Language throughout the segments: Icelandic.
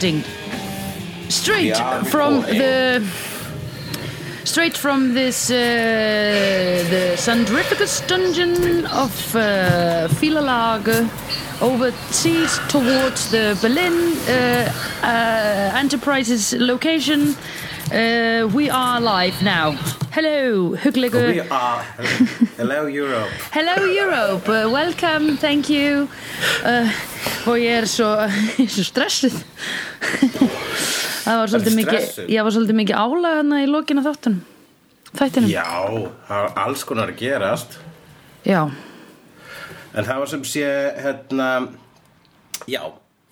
recording straight from the straight from this uh, the Sandrificus dungeon of uh, Filalage overseas towards the Berlin uh, uh, Enterprises location. Uh, we are live now. Hello, hugleiku. We are. Hello Europe. Hello Europe, uh, welcome, thank you. Uh, og ég er svo stressuð það var svolítið mikið ég var svolítið mikið álag hana í lokina þáttunum þættinum, Já, það var alls konar að gerast. Já, En það var sem sé hérna Já,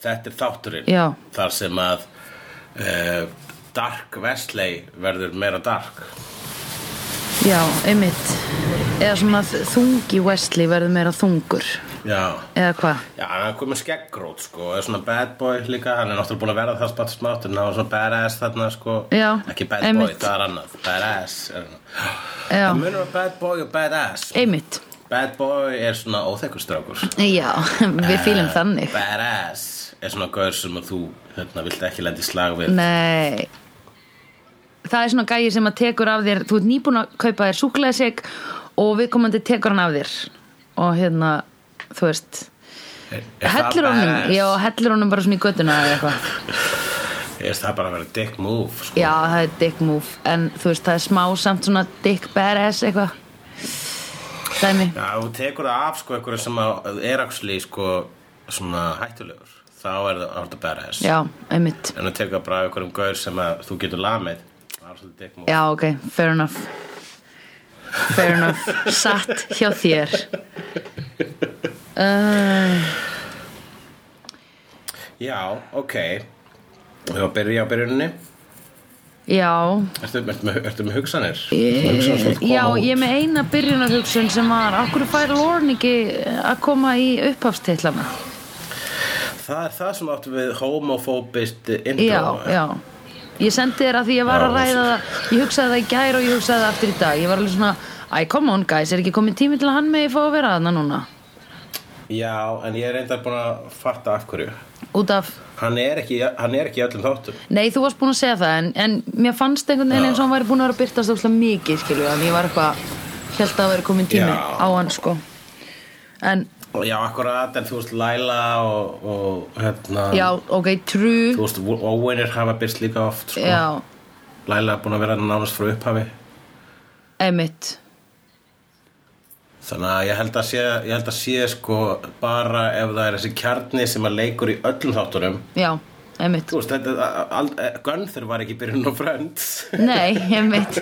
þetta er þátturinn Já. Þar sem að uh, Dark Wesley verður meira dark. Já, einmitt. Eða svona þungi Wesley verður meira þungur eða hvað, Já, hann er komið skeggrót sko. Er svona bad boy líka, hann er náttúrulega búin að vera það smátt smátt en hann var svona badass þarna sko. Já, Ekki bad boy, einmitt. það er annað. Badass er já, Það munur að bad boy og badass. Einmitt. Bad boy er svona óþekustrákur já, við fýlum þannig. Badass er svona gaur sem að þú hérna, vilt ekki lendi slag við. Nei. Það er svona gæi sem að tekur af þér Þú ert nýbúin að kaupa þér súkulega og viðkomandi tekur hann af þér. Og hérna, þú veist Er, er hellir honum, já, hellir honum bara svona í göttuna eða eitthvað. Er það bara að vera dick move sko? Já, það er dick move en þú veist, það er smá samt svona dick badass eitthvað. Dæmi. Já, þú tekur það af sko einhverju sem er actually sko svona hættulegur þá er það orðið badass. Já, einmitt. En þú tekur bara af einhverjum gaur sem að þú getur lamið Það er svolítið dick move. Já, ok, fair enough. Fair enough. Satt hjá þér uh, Já, ok. Við varum að byrja á byrjuninni. Já. Ertu, ertu, með, ertu með hugsanir? Já, út? ég er með eina byrjunarhugsun sem var Akkur fær Lorne ekki að koma í upphafstitlana? Það er það sem áttu við homofóbist intro Já, já. Ég sendi þér að því ég var að Já, ræða það. Ég hugsaði það í gær og ég hugsaði það aftur í dag. Ég var alveg svona, æ, come on guys Er ekki komið tími til að hann megi fá að vera þarna núna Já, en ég er reyndar búin að fatta af hverju. Út af, Hann er ekki, hann er ekki öllum þáttum. Nei þú varst búin að segja það En, en mér fannst einhvern veginn eins og hann væri búin að vera byrtast óslega mikið Skilju, en ég var eitthvað Held að vera komin tími Já. á hann, sko. En, Já, akkurat, en þú veist Laila og, og hérna já, ok, true. Þú veist, óvinir hafa byrst líka oft sko. Já, Laila er búin að vera nánast frá upphafi. Einmitt Þannig að ég held að sé, ég held að sé sko bara ef það er þessi kjarni sem að leikur í öllum þáttunum. Já, einmitt. Þú veist, þetta, al, Gunther var ekki byrjun á Friends. Nei, einmitt.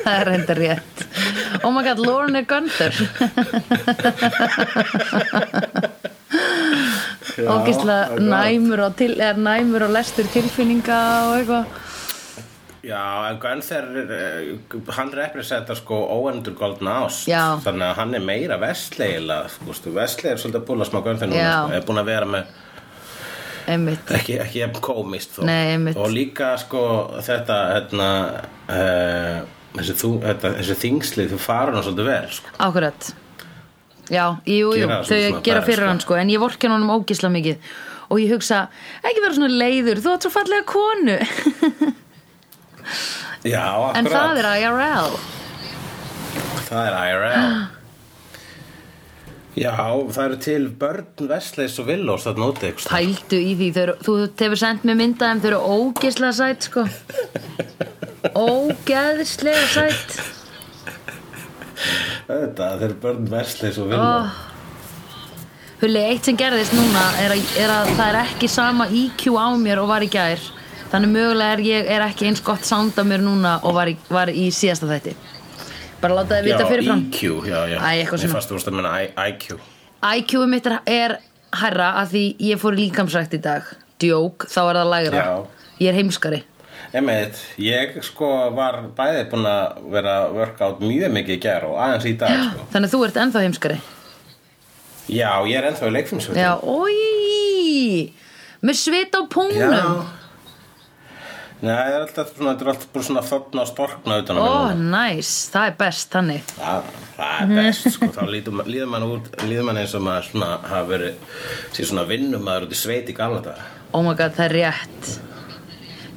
Það er reynda rétt. Oh my god, Lauren er Gunther. Ógislega næmur á, til, næmur á lestur tilfinninga og eitthvað Já, en Gunther, eh, hann representar sko óendur golden ást. Já. Þannig að hann er meira vestleigilega sko, Vestlei er svolítið að búla smá Gunther núna sko, Er búin að vera með Einmitt. Ekki, ekki komist þó. Nei, og líka sko þetta hérna, uh, þessi, þessi þingslið þú fara hann svolítið vel sko. Akkurat. Já, jú, jú, þau gera fyrir sko. hann sko En ég vorkin honum ógislega mikið. Og ég hugsa, ekki vera svona leiður Þú átt svo fallega konu já, akkurat. En það er IRL það er IRL já, það eru til börn Vestleis og Villós þarna úti. Pældu í því, þau eru, þú hefur sendt mér myndaðum, þau eru ógeðslega sætt sko. Ógeðslega sætt Þetta, þeir eru börn Vestleis og Villós oh. Hulli, eitt sem gerðist núna er að, er að það er ekki sama IQ á mér og var í gær Þannig mögulega er ég er ekki eins gott sound af mér núna og var í, var í síðasta þætti. Bara láta þið vita fyrirfram. IQ, já, já. Æ, fannst þú veist að menna IQ IQ mitt er, er herra að því ég fór líkamsrækt í dag. Djók, þá er það lægra. Já. Ég er heimskari. Einmitt, ég sko var bæði búin að vera að worka át mjög mikið í gær og aðeins í dag sko. Þannig að þú ert ennþá heimskari. Já, ég er ennþá í leikfimsveitum Já, oi! Með svit á pungnum Já Nei, það er alltaf svona, þetta er alltaf bara svona þarna og storkna utan á Ó, næs, það er best þannig. Já, það er best, sko, þá líður, ma- líður mann út, líður mann eins og maður svona hafa verið, sér svona vinnumæður út í sveit í gamla dag. Oh my god, það er rétt.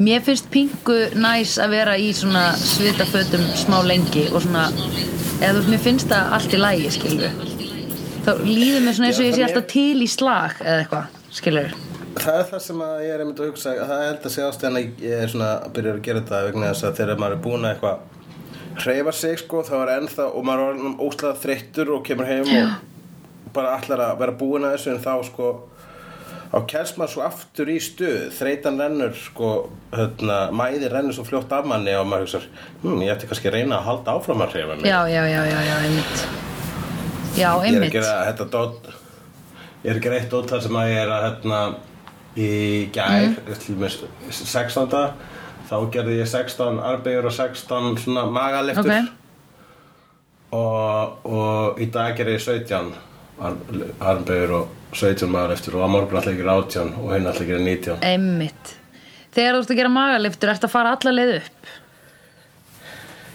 Mér finnst pingu næs að vera í svona svitafötum smá lengi og svona, eða þú veist, mér finnst það allt í lagi, skilur Þá líður mér svona eins og ég sé alltaf til í slag eða eitthvað, skilur Það er það sem ég er einmitt að hugsa, það er held að segja ástæðan að ég er svona að byrja að gera þetta vegna þess að þegar maður er búin að eitthvað hreyfa sig sko, þá er ennþá og maður er orðinn óslega þreyttur og kemur heim og bara allar að vera búin að þessu en þá sko þá kemst maður svo aftur í stuð. Þreytan rennur sko hérna, mæði rennur svo fljótt af manni og maður hugsa hm, ég ætti kannski að reyna að halda áfram að hreyfa mig. Já, já, já, já, já, einmitt. Já, einmitt. ég er að gera eitt dót þar sem að ég er að hérna í gær mm. með 16. þá gerði ég 16 arbegur og 16 svona magaliftur Ok. og, og í dag gerði ég 17 arbegur og 17 magaliftur og á morgun alltaf ekki 18 og hinn alltaf ekki 19 Einmitt Þegar þú ert að gera magaliftur, ert að fara alla leið upp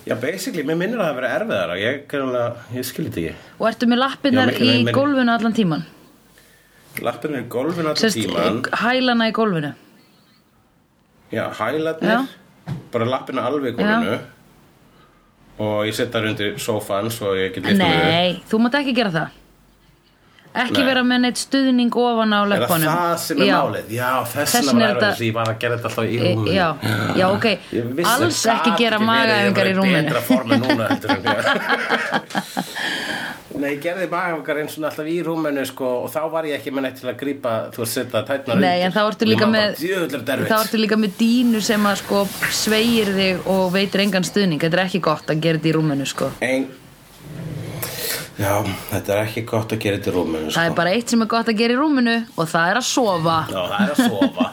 já basically, mér minnir að það vera erfiðara ég, ég skilji þetta ekki og ertu með miklu í meira. gólfinu allan tíman lappinu í gólfinu allan Sest, tíman hælana í gólfinu. Já, hælarnir. Bara lappina alveg í gólfinu. Og ég setja þar undir sófan svo ég get lift upp. Nei, þú mátt ekki gera það. Ekki Nei. vera með neitt stuðning ofan á það löpunum það sem er Já. málið? Já, þess Þess vegna vegna var er erfið þetta- þess að ég var að gera þetta alltaf í E, rúminu. já, já, ok. Alls ekki gera magaæfingar í ég var rúminu betra formi núna Nei, ég gerði magaæfingar eins og alltaf í rúminu sko, og þá var ég ekki með neitt til að grípa þú að setja tætnar Nei, en þá ertu líka líka með dínu sem að sko sveigir þig og veitir engan stuðning. Þetta er ekki gott að gera þetta í rúminu sko. Ein... Já, þetta er ekki gott að gera þetta í rúminu sko. Það er bara eitt sem er gott að gera í rúminu og það er að sofa. Já, það er að sofa.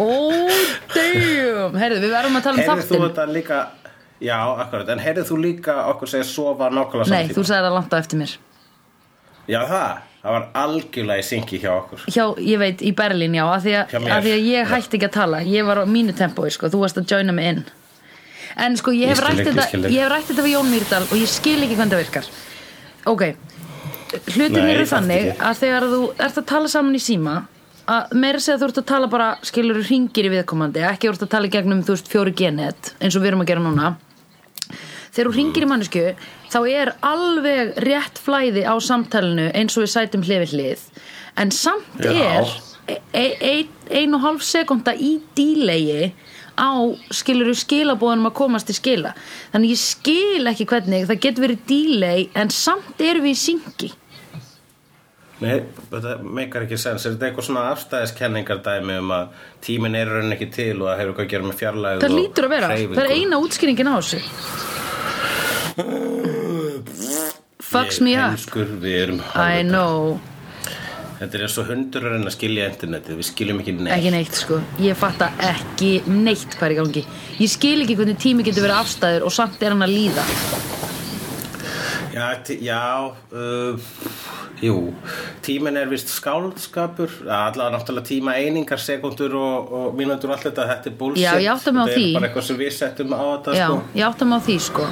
Oh damn. Herðu, við verðum að tala um Heyrðu þú þáttin þetta líka Já, akkurat, en heyrðu þú líka okkur segja sofa Nei, samtíma þú sagði það langt á eftir mér. Já, það, það var algjörlega í syngi hjá okkur. Hjá, ég veit, í Berlín, já af því, því að ég hætti ekki að tala. Ég var á mínu tempói, sko, þú varst að joina mig inn. En sko, ég hef, rætt þetta, við Jón Mýrdal og ég skil ekki hvernig það virkar. Ok. Hlutin Nei, eru þannig ekki. að þegar þú ert að tala saman í síma að meira segja að þú ert að tala bara skilur ringir í viðkomandi, ekki ert að tala gegnum þú veist fjóri genet, eins og við erum að gera núna þegar þú ringir í mannesku þá er alveg rétt flæði á samtalinu eins og við sætum hlið við hlið. En samt Já. er e e ein og hálf sekunda í dílegi á skiluru skilabóðunum að komast til skila. Þannig ég skil ekki hvernig það getur verið dílegi en samt erum við í syngi. Nei, þetta meikar ekki sens Er þetta eitthvað svona afstæðiskenningar dæmi um að tíminn er raun ekki til og það hefur eitthvað að gera með fjarlæð það lítur að vera, það er eina útskýringin á þessu fucks me up. Heimskur, við erum I know. Þetta er eins og hundur að reyna að skilja internetið. Við skiljum ekki neitt. Ekki neitt sko, ég fatta ekki neitt hvað er í gangi. Ég skil ekki hvernig tími getur verið afstæður og samt er hann að líða Já, já uh, Jú. Tíminn er vist skáldskapur. Allavega náttúrulega tíma einingar, sekundur og, og mínútur og allt þetta Þetta er bullshit. Já, ég átta mig á því. er bara eitthvað sem við settum á þetta já, sko. ég átta mig á því sko.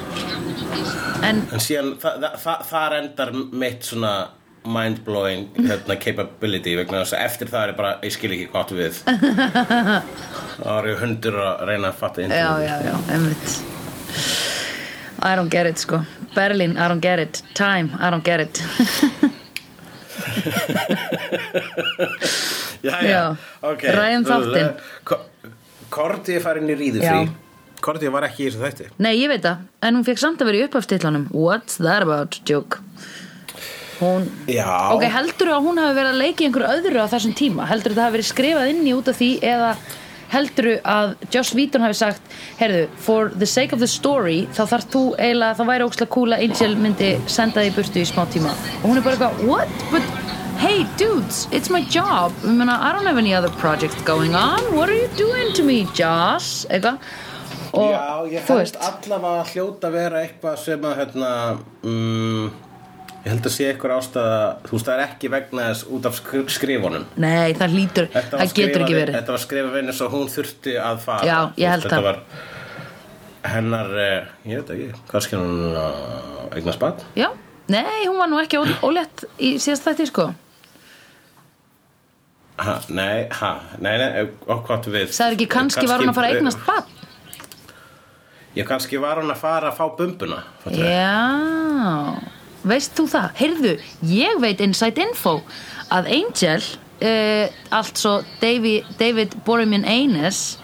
En En síðan, þa þa þa þar endar mitt svona mind-blowing hérna, capability vegna þess að eftir það er ég bara, ég skil ekki gott við. Þá er ég hundur að reyna að fatta já, internet. já, já, einmitt I don't get it sko. Berlin, I don't get it. Time, I don't get it. Já, Já. ok. Ræðum þáttinn. Korti er farin í ríðu Já. frí Korti var ekki í þessu þætti. Nei, ég veit það, en hún fekk samt að vera í upphafstillanum What's that about, joke. Hún Já, Ok, heldur að hún hafi verið að leika í einhverju öðru á þessum tíma? Heldur það hafi verið skrifað inn í út af því eða heldur að Joss Whedon hafi sagt heyrðu, for the sake of the story þá þarf þú eiginlega, það væri cool að Angel myndi senda í burtu í smá tíma. Og hún er bara eitthvað, what? But hey dudes, it's my job. I, meina, I don't have any other project going on. What are you doing to me, Joss? Eitthvað. Og Já, ég held allavega að hljóta vera eitthvað sem að hérna, mm, Ég held að sé eitthvað ástæða Þú veist, það er ekki vegna þess út af skri- skrifunum. Nei, það lítur, það getur ekki verið. Þetta var skrifað vinni svo hún þurfti að fara. Já, ég held það. hennar, eh, ég veit ekki kannski hún eignast barn Já, nei, hún var nú ekki ólétt í síðast þætti sko. Ha, Nei, ha, nei, nei, hvað áttu við? Sagði ekki kannski var hún að fara að eignast barn Já, kannski var hún að fara að fá bumbuna? Já, veist þú það? Heyrðu, ég veit inside info að Angel, uh, altså David, David Boromir Eines,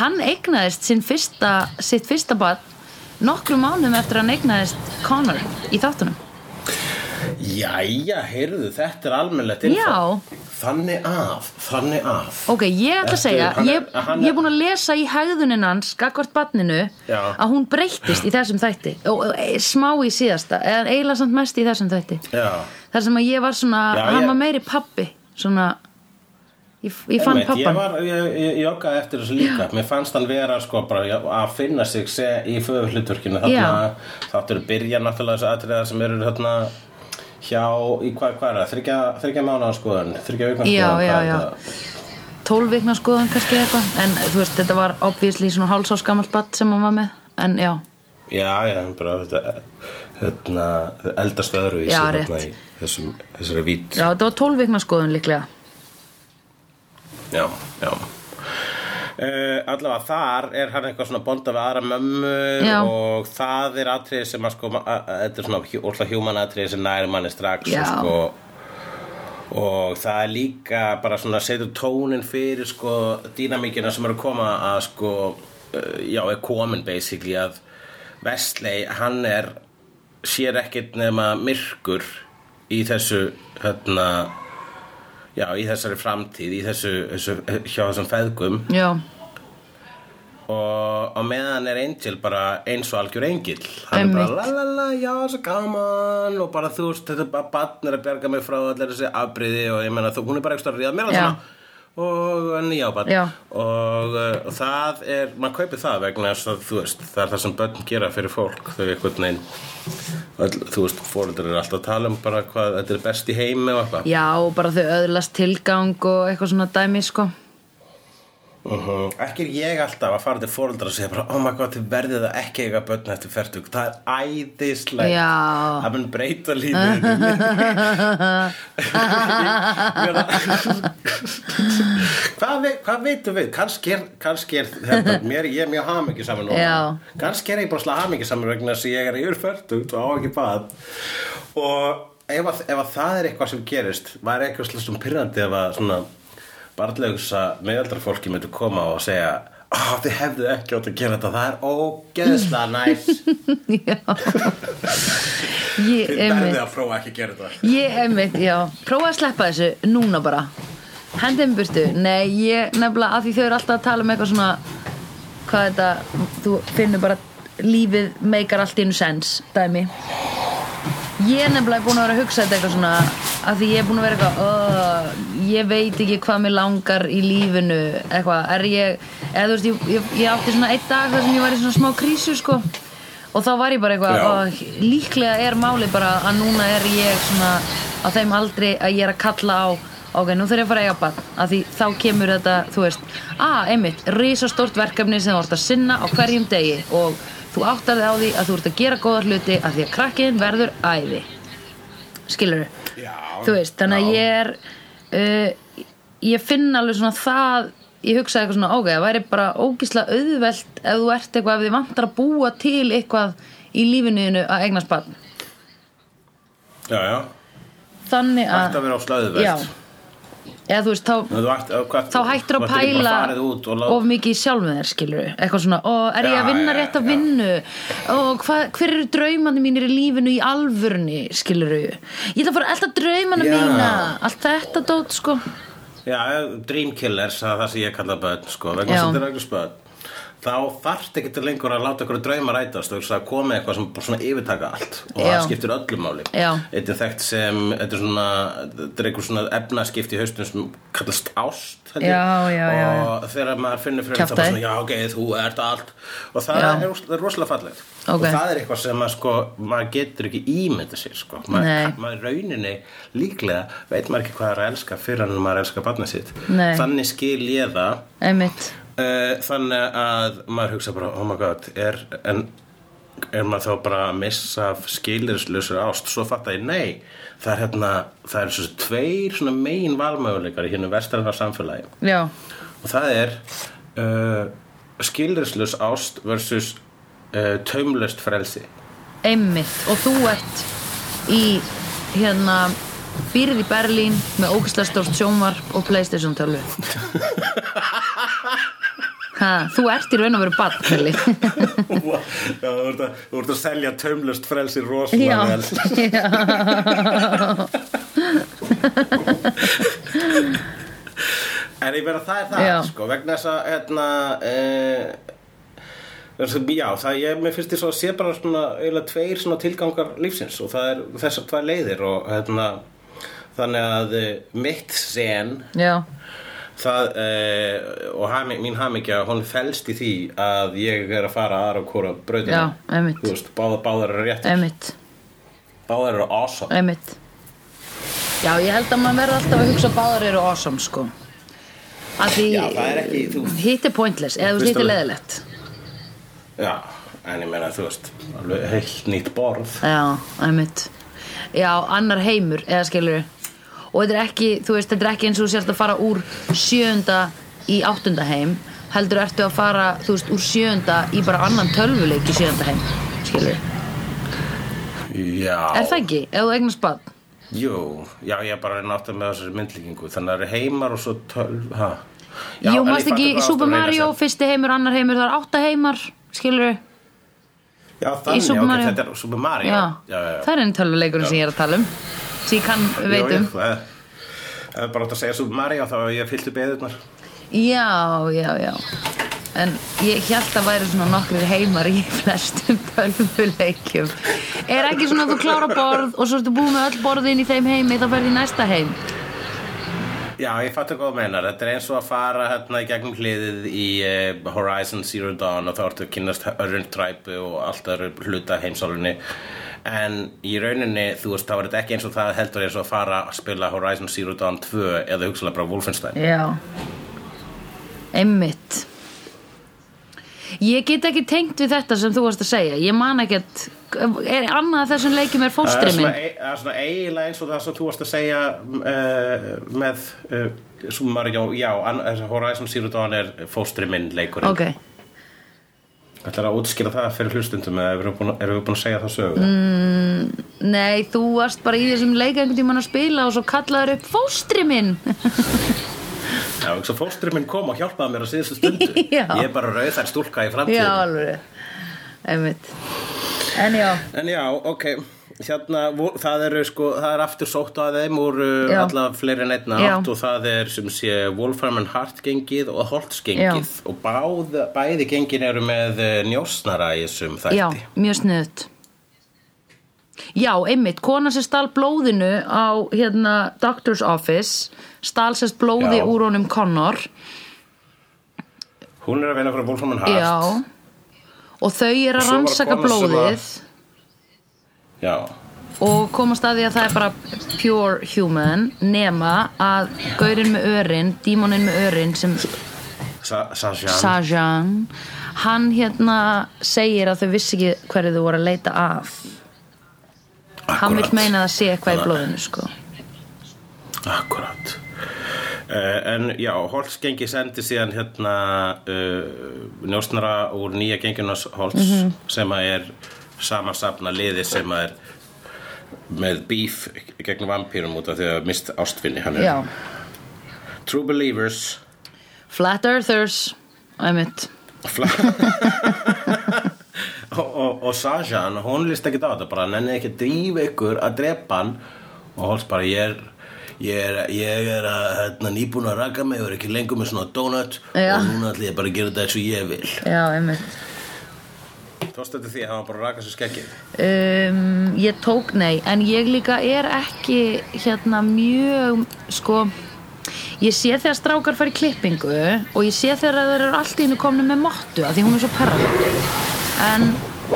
hann eignaðist fyrsta, sitt fyrsta barn nokkrum mánum eftir að hann eignaðist Connor í þáttunum. Jæja, heyrðu, þetta er almennlegt info. Já. Þannig að, þannig að Ok, ég ætla að segja, hann er- ég, hann er- ég er búin að lesa í hægðunin hans, gagvart barninu, Já. að hún breyttist í þessum þætti. Og, og e, smá í síðasta, eða eiginlega samt mest í þessum þætti. Já, þar sem að ég var svona, Já, hann ég- var meiri pappi svona ég, ég fann Einmitt, ég, pappan var, ég, ég joggaði eftir þessu líka. Mér fannst hann vera sko bara já, að finna sig se, í föðu hlutverkinu þarna, þáttur byrja náttúrulega þessu atriðar sem eru þarna hjá, í hvað, hvað er það, þryggja, þryggja mánaðar skoðun, þryggja vikna Já, já, já. tólf vikna skoðan kannski eitthvað. En þú veist, þetta var obviously svona hálsás gammalt batt sem hann var með. En já, Já, já, bara þetta hérna, eldast öðruvísi Já, rétt. í þessum, þessari vít. Já, þetta var tólf vikna skoðan líklega. Já, já Uh, allavega þar er hann eitthvað svona bonda við aðra mömmu Já. og það er atriði sem að sko að- að- þetta er svona óslega human atriði sem næri manni strax og sko og það er líka bara svona setur tónin fyrir sko dýnamíkina sem eru að koma að sko uh, já, er komin basically að Vestley, hann er sér ekkert nema myrkur í þessu hérna já, í þessari framtíð í þessu, þessu hjá þessum feðgum já, og á meðan er Angel bara eins og algjör engil hann er Einmitt. bara la la la, já, svo gaman og bara þú veist, þetta er bara barn er að bjarga mig frá allir þessi afbriði og ég meina þú, hún er bara ekki að ríða mér Já. að og en já, barn. Já. og uh, það er, maður kaupir það vegna þess að veist, það er það sem börn gera fyrir fólk, þau veginn öll, þú veist, fóreldur eru alltaf að tala um bara hvað, þetta er best í heimi og eitthvað. Já, og bara þau öðlast tilgang og eitthvað svona dæmi sko Uh Ekki er ég alltaf að fara til fóreldra og segja bara Oh my god, þið verðið að ekki eiga börn eftir fertug Það er æðislegt Já. Það mun breyta lífið Hvað, hvað veitum við? Kannski er, kannski er þetta, mér, ég er mjög hamingi saman Já. Kannski er ég bara slá hamingi saman vegna þess að ég er yfir fertug og á ekki bað Og ef að, ef að það er eitthvað sem gerist var eitthvað slúst um pyrrandi ef að svona barnlegsa meðaldra fólki myndu koma og segja oh, þið hefðu ekki átt að gera þetta það er ógeðslega næs. Já. Ég, þið verðið að prófa ekki að gera þetta. Ég, einmitt, já, prófa að sleppa þessu núna bara. Hendum burtu, nei, ég nefnilega að því þau eru alltaf að tala um eitthvað svona hvað þetta, þú finnur bara lífið meikar allt einu sens dæmi Ég er nefnilega búin að vera að hugsa þetta eitthvað svona að því ég er búin að vera eitthvað uh, ég veit ekki hvað mér langar í lífinu eitthvað, er ég eða þú veist, ég, ég, ég átti svona einn dag þar sem ég var í svona smá krísu sko. Og þá var ég bara eitthvað. "Ó, líklega er máli bara að núna er ég svona á þeim aldrei að ég er að kalla á ok, nú þarf ég að fara að eiga bann að því þá kemur þetta, þú veist að, einmitt, risastórt verkefni sem þú ert að sinna á hverjum degi og þú áttar þig á því að þú ert að gera góða hluti að því að krakkiðin verður æði. Skilur þú veist, þannig að ég er uh, ég finn alveg svona það ég hugsaði eitthvað svona, ok, það væri bara ógislega auðvelt ef þú ert eitthvað ef þið vantar að búa til eitthvað í lífinuðinu að eignast barn. Já, já, þannig að, slöðuvert já eða þú veist, þá, þá hættir að pæla of mikið sjálfum þér skilur eitthvað svona, ó, er ég að vinna já, rétt að já. vinnu? Ó, hva, hver eru draumandi mínir í lífinu í alvörni, skilur ég ætla að fara alltaf draumana mína. Allt þetta dót, sko. Já, dream killers, það það sem ég kalla börn sko, vegna sem þetta er eignast börn þá þarft ekki til lengur að láta ykkur drauma rætast og koma eitthvað sem svona yfirtaka allt og Já. það skiptir öllu máli. Þetta er þekkt sem, þetta er svona þetta er einhver svona efnaskipti í haustum sem kallast ást. Já, já, já, og þegar maður finnur fyrir það Kjaftaði. bara svona, já ok, þú ert allt og það Já. er, það er rosalega fallegt Ok. og það er eitthvað sem að, sko, maður getur ekki ímynda sér sko. Nei. maður, maður rauninni líklega veit maður ekki hvað er að elska fyrir en maður elskar barnið sitt Nei. þannig skil ég það einmitt uh, þannig að maður hugsa bara oh my god, er, en, er maður þá bara að missa af skilirislausur ást? Svo fatta ég, nei það er hérna, það er svo tveir svona megin valmöguleikar í hérna vestræðar samfélagi. Já, og það er uh, skilirislaus ást versus uh, taumlöst frelsi. Einmitt og þú ert í hérna býrð í Berlín með ógæslega stórt sjónvarp og Playstation 12 ha, þú ert í raun og veru barn Kelly. Já, þú ert að, að selja taumlöst frelsi rosalega vel. Já, En ég verða það er það, sko, vegna þess að, hérna, e, já, það ég, finnst því að sé bara svona, eiginlega tveir svona tilgangar lífsins og það er þessar tvær leiðir og, hérna, þannig að mitt sen, já, það, e, og hami, mín hamingja, hún felst í því að ég er að fara aðra og hvora brautina. Já, einmitt. Þú veist, báðar, báðar eru réttir, einmitt báðar eru awesome. einmitt já, ég held að maður verður alltaf að hugsa að báðar eru awesome sko að því Já, það er ekki, þú- hitt er pointless eða þú veist hitt er alveg- leðilegt Já, en ég meina, þú veist, alveg heilt nýtt borð. Já, einmitt Já, annar heimur, eða skilur Og þetta er ekki, þú veist, þetta er ekki eins og þú sérst að fara úr sjöunda í áttunda heim Heldur ertu að fara, þú veist, úr sjöunda í bara annan tölvuleik í sjöunda heim Skilur Já. Er það ekki, þú eignast bann? Jú, já, ég er bara aftur með þessari myndlíkingu. Þannig að það eru heimar og svo tölv ha. Já, Jú, mást ekki í Super Mario, fyrsti heimur, annar heimur, það er átta heimar Skilur Já, þannig, ok, þetta er Super Mario. Já, já, já, það er einn tölvuleikur sem ég er að tala um Sem ég kann veit Jú, um. jú, það er- bara átt að segja Super Mario þá ég fyllt upp eðurnar Já, já, já. En ég held að væri svona nokkrir heimar í flestum tölvuleikjum. Er ekki svona að þú klára borð og svo ertu búið með öll borðin í þeim heimi þá ferði í næsta heim? Já, ég fattu hvað þú meinar. Þetta er eins og að fara hérna í gegnum hliðið í uh, Horizon Zero Dawn og þá ertu að kynast öðrun træpu og allt öðru hluta heimsálunni en í rauninni, þú veist, þá er þetta ekki eins og það heldur eins og að fara að spila Horizon Zero Dawn 2 eða hugsalega bara Wolfenstein. Já. Einmitt. Ég get ekki tengt við þetta sem þú varst að segja. Ég man ekkert Er annað þessum leikjum er fóstri svona, minn? ei- það er svona eiginlega eins og það sem þú varst að segja uh, með uh, Super Mario, já, þessi Horizon Zero Dawn er fóstri minn leikurinn. Ok Ætlar að útskýra það fyrir hlustundum eða erum við erum við búin að segja það sögu? Mm. Nei, þú varst bara í þessum leik einhvern tímann að spila og svo kallaður upp fóstri minn Já, svo fóstri minn kom og hjálpaði mér á síðustu stundu Já. Ég er bara rauð þær stúlka í Já, framtíðin alveg Einmitt En já, En já, ok Hérna, það eru sko, það er aftur sótt að þeim úr uh, Já. alla fleiri en einna átt og það er sem sé Wolfram and Hart gengið og Holtz gengið. Já. og báð, bæði gengin eru með uh, njósnara í þessum þætti. Já, mjög sniðut Já, einmitt, kona sem stál blóðinu á hérna Doctor's Office stál sérst blóði Já. úr honum Connor. Hún er að vinna fyrir Wolfram and Hart. Já. Og þau eru Og að rannsaka sem að- blóðið Já, og komast að því að það er bara pure human nema að gaurinn með örin, dímoninn með örin sem Sa Sajan. Sajan hann hérna segir að þau vissi ekki hverju þau voru að leita að. Hann vil meina að sé eitthvað í blóðinu sko. Akkurat. Uh, En já, Holtz gengi sendi síðan hérna uh, njósnara úr nýja gengjunars Holtz Mhm. sem að er samansafna liði sem er með bíf gegn vampýrum út af því að mist ástfinni hann er já, True Believers. Flat Earthers einmitt. Fla- og, og, og Sajan, hún líst ekki á þetta bara nenni ekki að drífa ykkur að drepa hann. Og Holtz bara ég er ég er, ég er að hérna, nýbúin að raka mig og er ekki lengur með svona donut Já. og núna ætla ég bara að gera þetta eins og ég vil. Já, einmitt Þetta því að hafa bara að raka sér skeggið? Um, Ég tók nei En ég líka er ekki Hérna mjög Sko Ég sé þegar strákar fara í klippingu Og ég sé þegar þeir eru allt í hennu komni með mottu af Því hún er svo perrandi En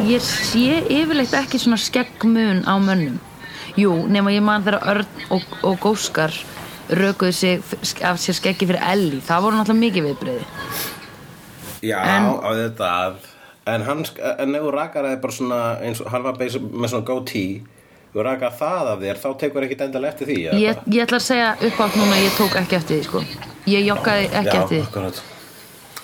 ég sé yfirleitt ekki svona skeggmun á mönnum. Jú, nema ég man þegar Örn og, og Góskar Rökuðu sig af sér skeggi fyrir Elli Það voru náttúrulega mikið viðbreyði Já, En- á þetta að En hann, sk- en ef þú rakar það bara svona eins og hann var basic, með svona goatee þú rakar það af þér, þá tekur ekkit endalega eftir því ég, ég ætla að segja upp átt núna Ég tók ekki eftir því sko. Ég joggaði ekki Já, eftir því.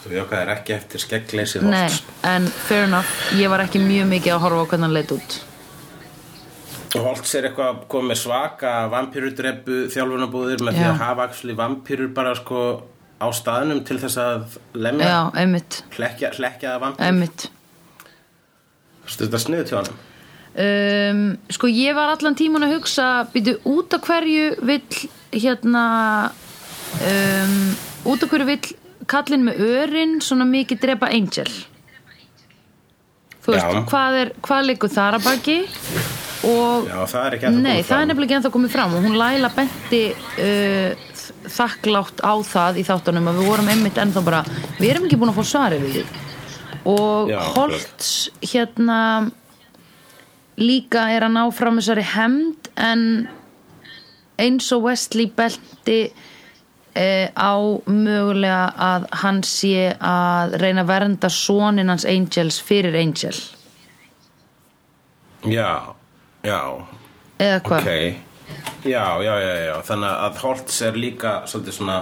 Þú jokkaðir ekki eftir skeggleysi Nei, en fair enough Ég var ekki mjög mikið að horfa á hvernig hann leit út. Holtz er eitthvað komið með svaka vampýrudrepu þjálfunabúðir með því Já. að hafa actually vampýrur bara sko á staðnum til þess að lemja, Já, einmitt, hlekja, hlekja vampýrur einmitt Þetta sniðu til honum um, Sko ég var allan tíman að hugsa Býtu út af hverju vill Hérna um, Út af hverju vill Kallinn með örin svona mikið drepa Angel Þú veist, Já. hvað er Hvað liggur þar að baki Og Já, það er ekki ennþá Nei, komið það er fram. nefnilega ennþá komið fram og hún Laila benti uh, þakklátt á það í þáttunum að við vorum einmitt ennþá bara við erum ekki búin að fá svari við því og Já, Holtz hérna líka er að ná fram þessari hemd en eins og Wesley belti uh, á mögulega að hann sé að reyna að vernda sonin hans Angels fyrir Angel. Já, já, eða hvað? Ok. Já, já, já, já, þannig að Holtz er líka svolítið svona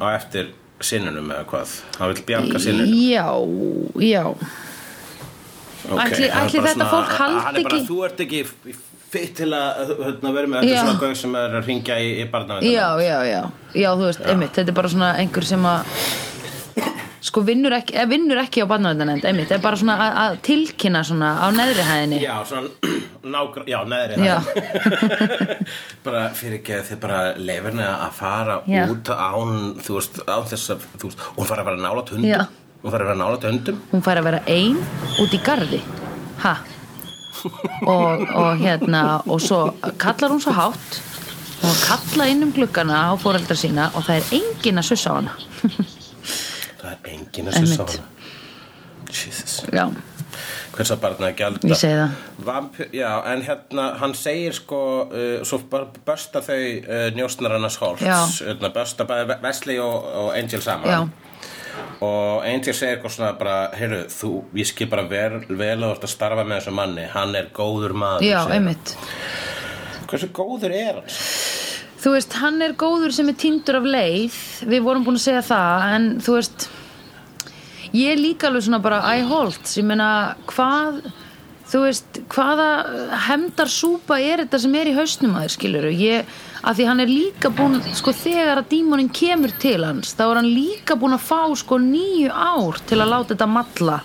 á eftir sinnunum eða hvað? Hann vil bjarga sinnunum? Já, já. Okay. ætli- ætli þetta fólk haldi hann er bara, ekki- Þú ert ekki fitt til að hérna, vera með Já. svona gauð sem er að ringja í, í barnavendan Já, já, já, já, þú veist, einmitt Þetta er bara svona einhver sem að sko vinnur ekki, vinnur ekki á barnaverndanend einmitt, er bara svona að, tilkynna svona á neðri hæðinni Já, svona nágra, já, neðri Já. hæð. bara fyrir ekki að þið bara leifirni að fara Já. út án, þú veist, án þess að þú veist, hún fara að vera nálat hundum Já. hún fara að vera nálat hundum hún fær að vera ein út í garði ha og, og hérna og svo kallar hún svo hátt og kalla inn um gluggana á fóreldra sína og það er engin að sussa á hana það er enginn að Einmitt. hana Jesus já, hvers að barna að gjalda Ég segi það. Vampir, já, en hérna hann segir sko uh, svo börsta þau uh, Holtz Já. hérna, börsta bæði Wesley og, og Angel saman Já. og Angel segir eitthvað svona bara heyrðu, þú, ég skil bara vel, vel að þú ert að starfa með þessu manni, hann er góður maður já, hann. einmitt hversu góður er hann? Þú veist, hann er góður sem er týndur af leið. Við vorum búin að segja það En þú veist Ég er líka alveg svona bara I hold. Ég meina, hvað Þú veist, hvaða hemdar súpa er þetta sem er í hausnum að þér skilur ég, að því hann er líka búin sko þegar að dímonin kemur til hans þá er hann líka búin að fá sko nýju ár til að láta þetta matla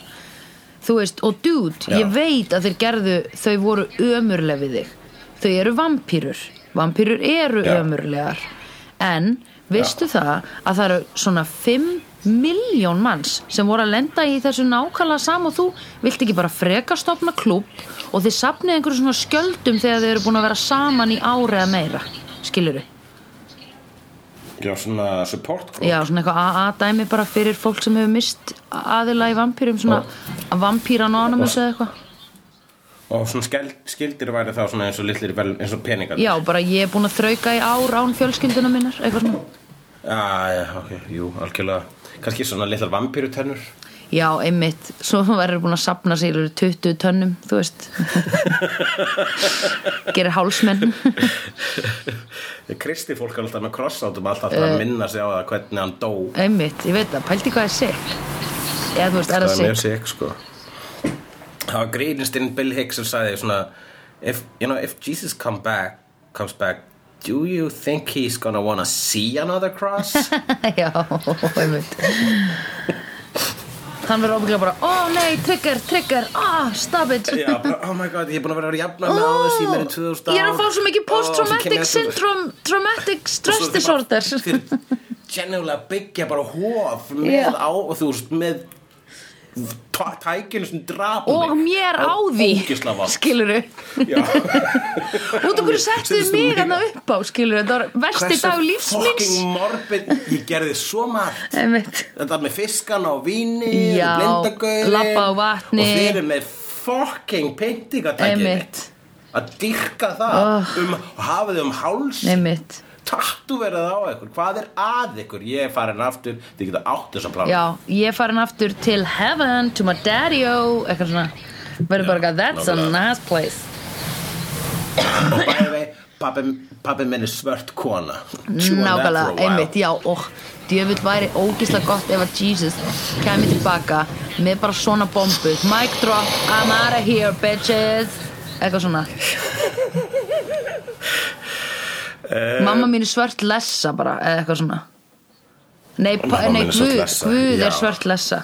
þú veist, og dude, Já. ég veit að þeir gerðu þau voru ömurleg við þig. Þau eru vampýrur vampýrur eru Já. ömurlegar. En veistu það að það eru svona 5 miljón manns sem voru að lenda í þessu nákvæmlega sam og þú vilt ekki bara freka stopna klubb og þið sapnið einhverju svona skjöldum þegar þið eru búin að vera saman í ári eða meira skilur já, svona support group. Já, svona eitthvað AA-dæmi bara fyrir fólk sem hefur mist aðila í vampýrum svona vampýra anonymous eða eitthvað og svona skeld, skildir væri þá svona eins og litlir vel, eins og peningar Já, bara ég er búin að þrauka í ár án fjölskylduna minnar, eitthvað svona. Já, já, ok, jú, algjörlega. Kannski svona litlar vampýrutennur Já, einmitt, svo verður búin að sapna sig í 20 tönnum, þú veist. Gerir hálsmenn. Kristi fólk er alltaf með krossátum alltaf að minna sig á það hvernig hann dó. Einmitt, ég veit það, pælti hvað er sick. Eða þú veist, er það það er mjög sikk sko það var grínistinn Bill Hicks sem sagði svona if, you know, if Jesus come back, comes back do you think he's gonna wanna see another cross? Já, einmitt. Hann verður ábygglega bara, ó nei, trigger, trigger, ah, stop it. Já, bara, oh my god, ég er búin að vera að jafna með á þessu í meira en 2000 ár. Ég er að fá svo mikið kem post-traumatic ég aftur- syndrome Traumatic stress Og disorder þeir genulega byggja bara hóf með á, þú veist, með tækinu sem drapa Og mér á því Já. Út af hverju settu Settist þú mig mig? hann upp á Skilurðu, þetta var versti dag lífs míns. fucking morbid Ég gerði svo margt. Þetta með fiskan á víni vatni. Og þeir eru með fucking pyntingatækið Einmitt. Að dyrka það um, Og hafa þau um háls Verið á ykkur? Hvað er að ykkur? Ég er farin aftur Þið geta átt þess að plana. Já, ég er farin aftur til heaven To my daddy-o Eitthvað svona. Verður bara eitthvað, that's a nice place. Og bæði vei Pappi, minn er svört kona. Nákvæmlega, einmitt, já Og djöfull væri ógislega gott ef að Jesus kemi tilbaka með bara svona bombu. Mic drop, I'm out of here, bitches. Eitthvað svona Mamma mín er svört lessa bara, eða eitthvað svona. Nei, pa, nei mín er svört Guð, lessa, Guð er svört lessa.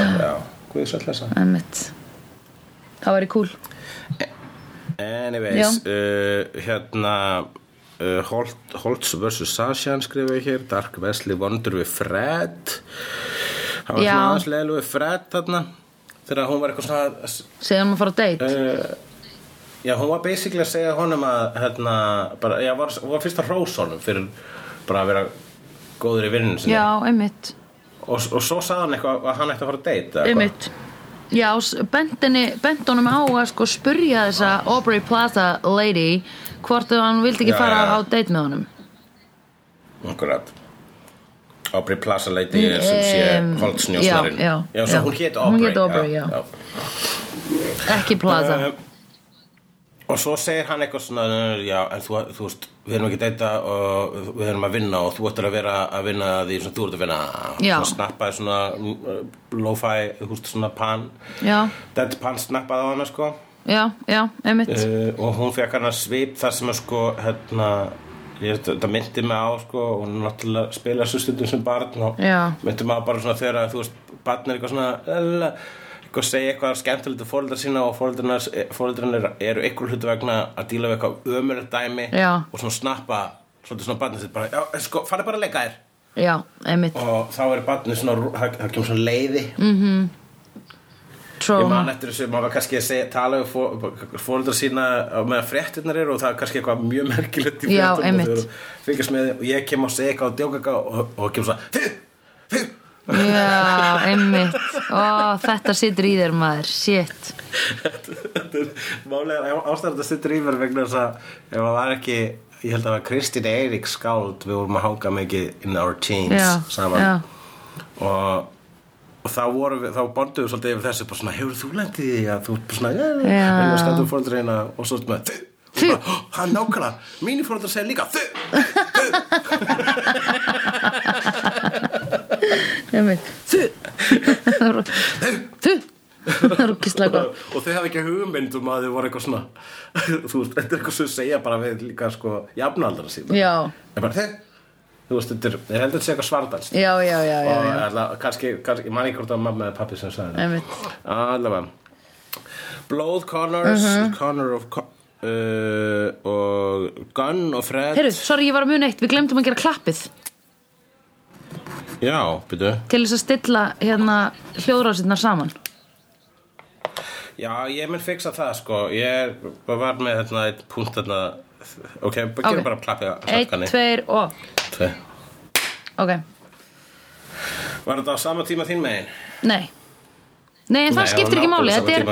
Svört Já, Guði svört lesa Einmitt. Það væri cool. Anyways, uh, hérna uh, Holt, Holtz vs. Sashan skrifa ég hér. Dark Wesley vondur við Fred. Það var svona leilu við Fred þarna þegar hún var eitthvað svona Segðum að fara á date? Uh, Já, hún var basically að segja honum að hérna, bara, já, var, hún var fyrst að hrós honum fyrir bara að vera góður í vinninu sinni. Já, einmitt. Og, og svo sagði hann eitthvað að hann ætti að fara að deyta. Einmitt. Já, bent, honum á að sko spurja þessa Aubrey Plaza lady hvort að hann vildi ekki Já, fara já. á date með honum. Akkurat. Aubrey Plaza Lady er sem sé Em, Holtz-njósnarinn já, já, já. hún hét Hún Aubrey hét Aubrey, ekki Plaza. Eh, Og svo segir hann eitthvað svona Já, en þú, þú veist, við erum ekki deyta og við erum að vinna og þú ættir að vera að vinna því sem þú ert að vinna. Svo snappaði svona uh, lo-fi, þú veist, svona pan Deadpan snappaði á hana, sko. Já, já, einmitt. Uh, og hún fekk hann að svip þar sem að sko hérna ég, þetta myndi mig á sko og hún náttúrulega spila svo stundum sem barn og myndi mig á bara svona þegar að þú veist barn er eitthvað svona eitthvað segja eitthvað skemmtilegt til fóreldrar sína og fóreldrarnir eru ykkur hlutu vegna að díla við eitthvað ömurlegt dæmi Já. og svona snappa svolítið svona barnið sitt bara, já, sko, farið bara að leika þér Já, einmitt og þá er barnið svona, það það kemur svona leiði Mm. Ég man eftir þessu, maður var kannski að segja, tala við fóreldrar sína á meðan fréttirnar eru og það er kannski eitthvað mjög merkilegt í einmitt. og og ég kem og segja eitthvað og djóka eitthvað og, og kemur svo þið Já, einmitt. Ó, þetta situr í þér maður. Shit. Þetta er málega ástæður þetta stuttur í mér vegna þess að ef það var ekki, ég held að það var Kristín Eirík skáld, við vorum að hanga mikið in our teens Já, saman. já, og, og þá þá bondum við svolítið yfir þessu bara svona, hefur þú lendið því að þú bara svona, Já. en við skandum fóröldreina og svo með þið, Þið. Bara, "Ó, hann nákvæmlega, mínir fóröldrar segja líka þið, einmitt Þú Það er okkislega gott. Og þau hafa ekki hugmynd um að þau voru eitthvað svona þú veist, þetta er eitthvað sem þau segja bara við líka sko jafnaldra sína. Já, en bara þið, þú veist, þetta er ég held að sé eitthvað svardalst. Já, já, já, já, og já. alla, kannski, kannski, ég man ekki hvort var mamma eða pappi sem sagði það allavega. Blóð Connors Mhm. Connor of Co uh, og Gunn og Fred. Heyrðu, sorry, ég var að muna eitt. Við glemdum að gera klappið já, byrju. Til þess að stilla hérna hljóðrásinnar saman. Já, ég mun fixa það sko. Ég var með hérna eitt punkt hérna. Ok, okay. bara klappið Eitt, tveir og. Tvei. Ok, var þetta á sama tíma þín megin? nei. Nei, en það Nei, skiptir ekki máli. Þetta er,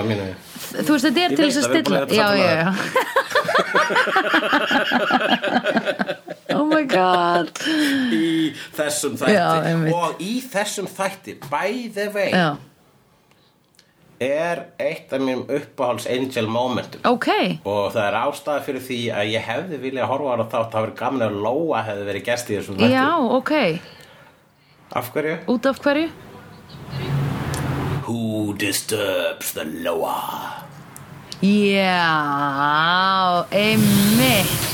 þú veist, þetta er Ég til þess að stilla. Já, já, já god. Í þessum þætti. Já, og í þessum þætti by the way Já, er eitt af mínum uppáhalds angel momentum. Ok. Og það er ástæða fyrir því að ég hefði viljað horfa á hana þátt það verið að Lóa hefði verið gest í þessum þætti. Já, ok. Af hverju? Út af hverju? Who disturbs the Lóa? Já, einmitt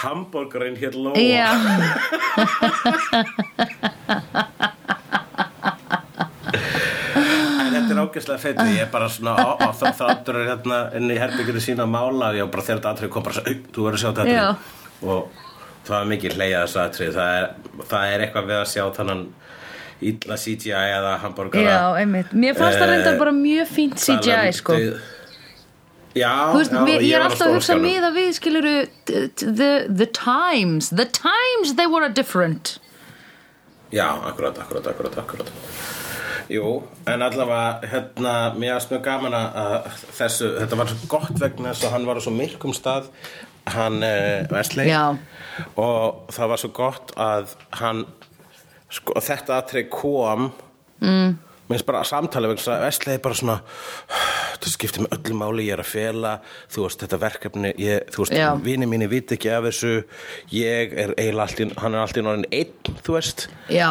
Hamburgerinn hér lóa. Já. En þetta er ágæslega feit ég er bara svona á, á þá þáttur hérna inn í herbyggjurinn sína að mála og bara þegar þetta atrið kom bara þú verður að sjá þetta atrið og það var mikið hleyjað þessu atrið það er, það er eitthvað við að sjá þannan illa CGI eða hamburgera Já, einmitt, mér fannst það reyndar eh, bara mjög fínt CGI sko. döð Já, veist, já, við, ég er alltaf að hugsa miða við skiluru the, the times. The times they were different. Já, akkurat, akkurat, akkurat, akkurat. Jú, en allavega hérna, mér er mjög gaman að þessu, þetta var svo gott vegna þess að hann var á svo myrkum stað hann uh, Wesley. Já. og það var svo gott að hann sko, þetta atrið kom. Mm. minnst bara samtalið vegna þess að Wesley bara svona þetta skiptir mig öllu máli, ég er að fela þú veist, þetta verkefni, ég, þú veist vini mínu viti ekki af þessu ég er eiginlega allt í, hann er allt í norðin einn, þú veist. Já,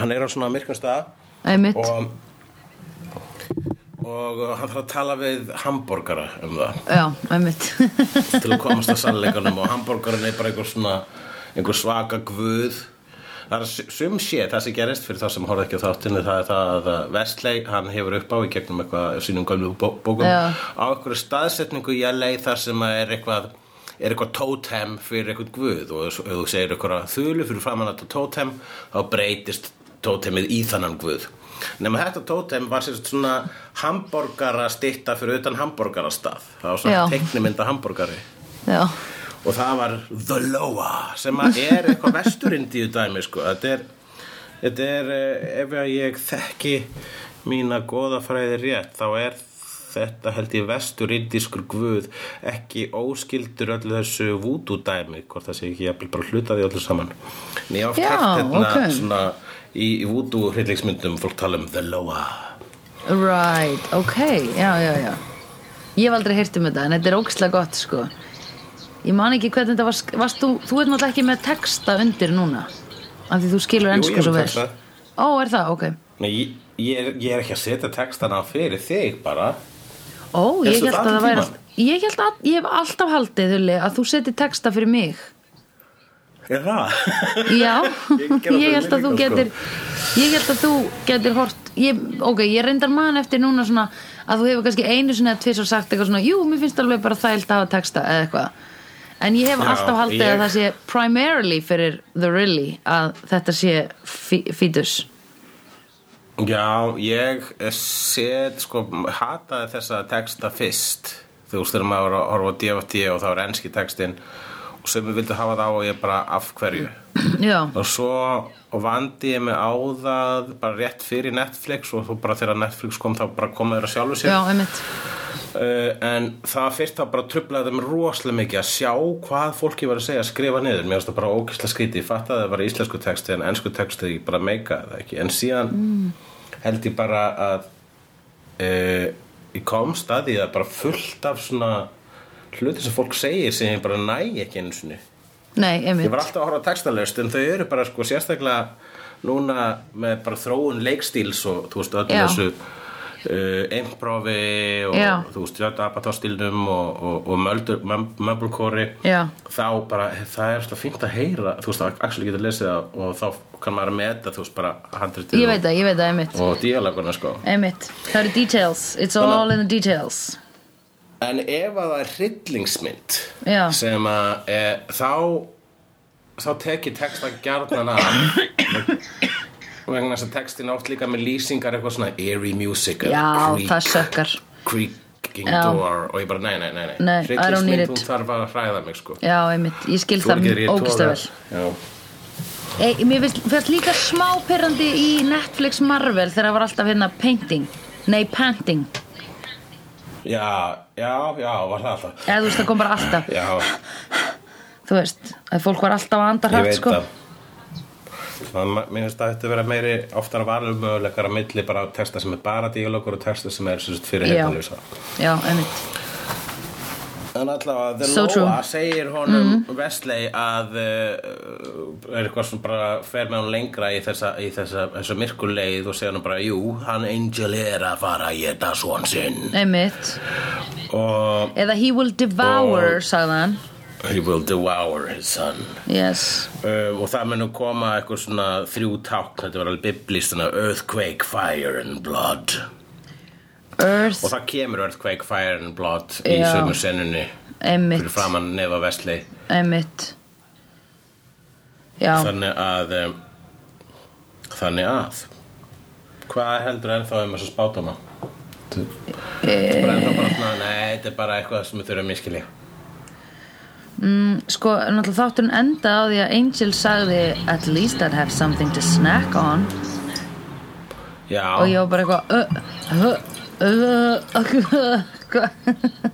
hann er á svona myrkum stað. Og og hann þarf að tala við hambúrgara um það. Já, til að komast að sannleikanum og hambúrgarin er bara einhver svona einhver svaka guð það er sum sé það sem gerist fyrir það sem horfði ekki á þáttinu það er það að Vestley hann hefur upp á í gegnum eitthvað sínum gömlu bó bókum Já. á einhverju staðsetningu í LA þar sem að er eitthvað er eitthvað tótem fyrir eitthvað guð og ef þú segir eitthvað þulu fyrir framan þetta tótem þá breytist tótemið í þannan guð. Nema þetta tótem var sérst svona hambúrgara stitta fyrir utan hambúrgarastað það var svona teiknimynda hambúrgari Já, og það var The Loa sem er eitthvað vesturindíu dæmi sko. þetta er, þetta er eh, ef ég þekki mína goðafræði rétt þá er þetta held ég vesturindískur guð ekki óskildur öllu þessu vúdú dæmi hvort það sé ekki jafnvel bara hlutaði öllu saman en ég hef oft Já, hægt hérna ok. svona í, í vúdú hryllingsmyndum fólk tala um The Loa right, ok Já, já, já Ég hef aldrei heyrt um þetta en þetta er ógstlega gott sko Ég man ekki hvernig þetta var sk- varst þú, þú ert náttúrulega ekki með texta undir núna af því þú skilur ennsku svo vel. Ó, er það, ok. Nei, ég, ég, er, ég er ekki að setja textana fyrir þig bara. Ó, ég held að það væri Ég held að, ég hef alltaf haldið Hulli, að þú setir texta fyrir mig. Er það? Já, Ég það ég held að þú sko. getur Ég held að þú getur hort ég, Ok, ég reyndar man eftir núna svona að þú hefur kannski einu sinni eða tvisar sagt eitthvað svona, jú, mér finnst alveg bara þægilt að hafa texta eða eitthvað En ég hef Já, alltaf haldið ég- að það sé primarily fyrir the really að þetta sé fí- fítus Já, ég set sko, hataði þessa texta fyrst. Þú veist þegar maður horfa á DFT og það var enski textin og sem við vildu hafa það á og ég bara af hverju? Já, og svo vandi ég mig á það bara rétt fyrir Netflix og svo bara þegar Netflix kom þá bara komaður að sjálfu sér. Já, einmitt Uh, en það fyrst þá bara trublaði mér rosalega mikið að sjá hvað fólki var að segja að skrifa niður, mér finnst það bara ókislega skrítið. Ég fatt að það var íslensku texti en ennsku texti ég bara meika það ekki, en síðan held ég bara að uh, ég kom staði að bara fullt af svona hluti sem fólk segir sem ég bara næ ekki einu sinni. Nei, ég var alltaf að horfa textalöst en þau eru bara sko sérstaklega núna með bara þróun leikstíls og þú veist öllu Já. þessu uh, improvi og Já. þú veist jötu apatóstilnum og, og, og mömbulkóri þá bara það er alltaf fínt að heyra þú veist að Axel getur lesið það og þá kann maður að meta þú veist bara handritið Ég veit það, ég veit það, einmitt. og, díalaguna sko. Einmitt, það eru details. It's all in the details. En ef að það er hryllingsmynd Já. sem að e, þá þá tekið texta gjarnan af vegna þess að textin átt líka með lýsingar eitthvað svona eerie music Já, það sökkar. creaking Já. door og ég bara nei, nei, nei, nei. It. hún þarf að hræða mig sko. Já, einmitt, ég skil það ég ógislega toga- vel. Já. Ei, Mér finnst líka smá pyrrandi í Netflix Marvel þegar það var alltaf hérna painting. Nei, panting. Já, já, já, var það alltaf. Eða þú veist, það kom bara alltaf. Já, Þú veist, að fólk var alltaf að anda ég hrætt veit sko það Það mér finnst að þetta vera meiri oftar valumöguleikar að milli bara texta sem er bara díalogur og texta sem er fyrir Já. heitanlýsa Já, einmitt. En allavega, The So Loa segir honum Wesley að uh, er eitthvað sem bara fer með hann lengra í þessa, í þessa, þessa myrkuleið og segir hann bara, jú, hann Angel er að fara að geta svon sinn. Einmitt. Og Eða he will devour, sagði hann He will devour his son. Yes. Um, og það mun nú koma eitthvað svona þrjú ták þetta var alveg biblist earthquake, fire and blood. Earth, og það kemur earthquake, fire and blood í sennunni Emmitt fyrir framann nefa vesli þannig að um, þannig að. Hvað heldur ennþá um þessa spátama? Þetta er bara ennþá bara nei, þetta er bara eitthvað sem við þurfum að miskilja sko, náttúrulega þátturinn enda á því að Angel sagði At least I'd have something to snack on. Já, Og ég var bara eitthvað uh, uh, uh, uh,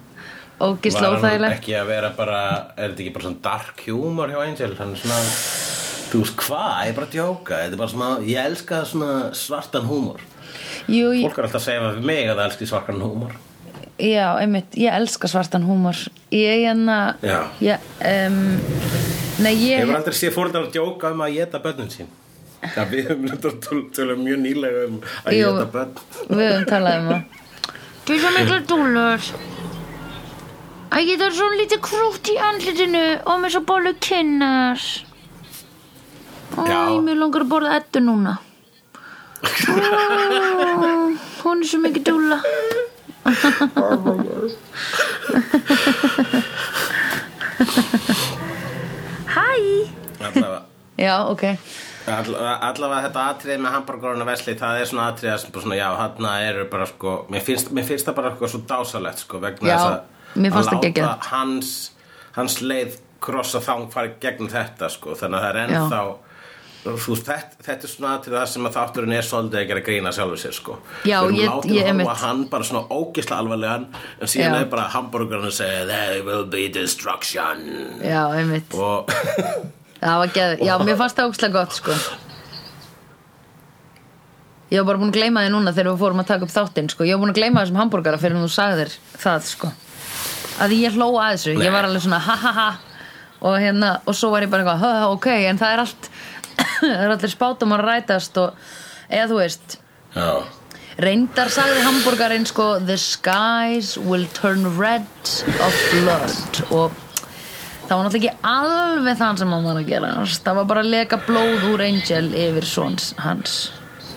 Ógisla var hann ekki að vera bara er þetta ekki bara svona dark humor hjá Angel? Hann er svona þú veist hvað, ég er bara að djóka. Þetta er bara svona, ég elska svona svartan húmor Jú, fólk er alltaf að segja við mig að það elski svartan húmor já, einmitt, ég elska svartan húmor. Ég enna Já. ég, um, Nei, ég ég hefur aldrei séð fórhaldar að djóka um að geta börnun sín? Já, við höfum tölum mjög nýlega um að geta börn. Við höfum talað um það. Þú er svo mikla dúlur Æ, ég það er svo lítið krútt í andlitinu og með svo bólu kynnar Já. mér langar að borða ettu núna. Ó, Hún er svo mikið dúla Hæ allavega. Já, ok. Allavega, allavega þetta atriði með hamburgeruna Vesli það er svona sem bara svona já, hann eru bara sko, mér finnst, mér finnst það bara eitthvað svo dásalegt sko, vegna Já, þess að að láta hans, hans leið krossa þang fara gegnum þetta sko, þannig að það er Já. ennþá þú veist, þetta, þetta er svona atriði það sem að þátturinn er svolítið að gera grína sjálfur sér sko Já, ég- ég að einmitt. horfa á hann bara svona ógisla alvarlegan en síðan Já. er bara hamburgerinn að segja there will be destruction Já, einmitt og Það var geð, já, mér fannst það ógslag gott sko Ég var bara búin að gleyma því núna þegar við fórum að taka upp þáttinn sko. Ég var búin að gleyma þessum hambúrgara fyrir en þú sagðir það sko. Að ég hló að þessu, Nei. ég var alveg svona ha ha ha og hérna, og svo var ég bara eitthvað, ha, ha, ok, en það er allt það er allir spátum að rætast og, eða þú veist. Já. Reyndar sagði hambúrgarinn sko the skies will turn red of blood. Og það var náttúrulega ekki alveg það sem hann var að gera. Það var bara að leka blóð úr Angel yfir svons hans.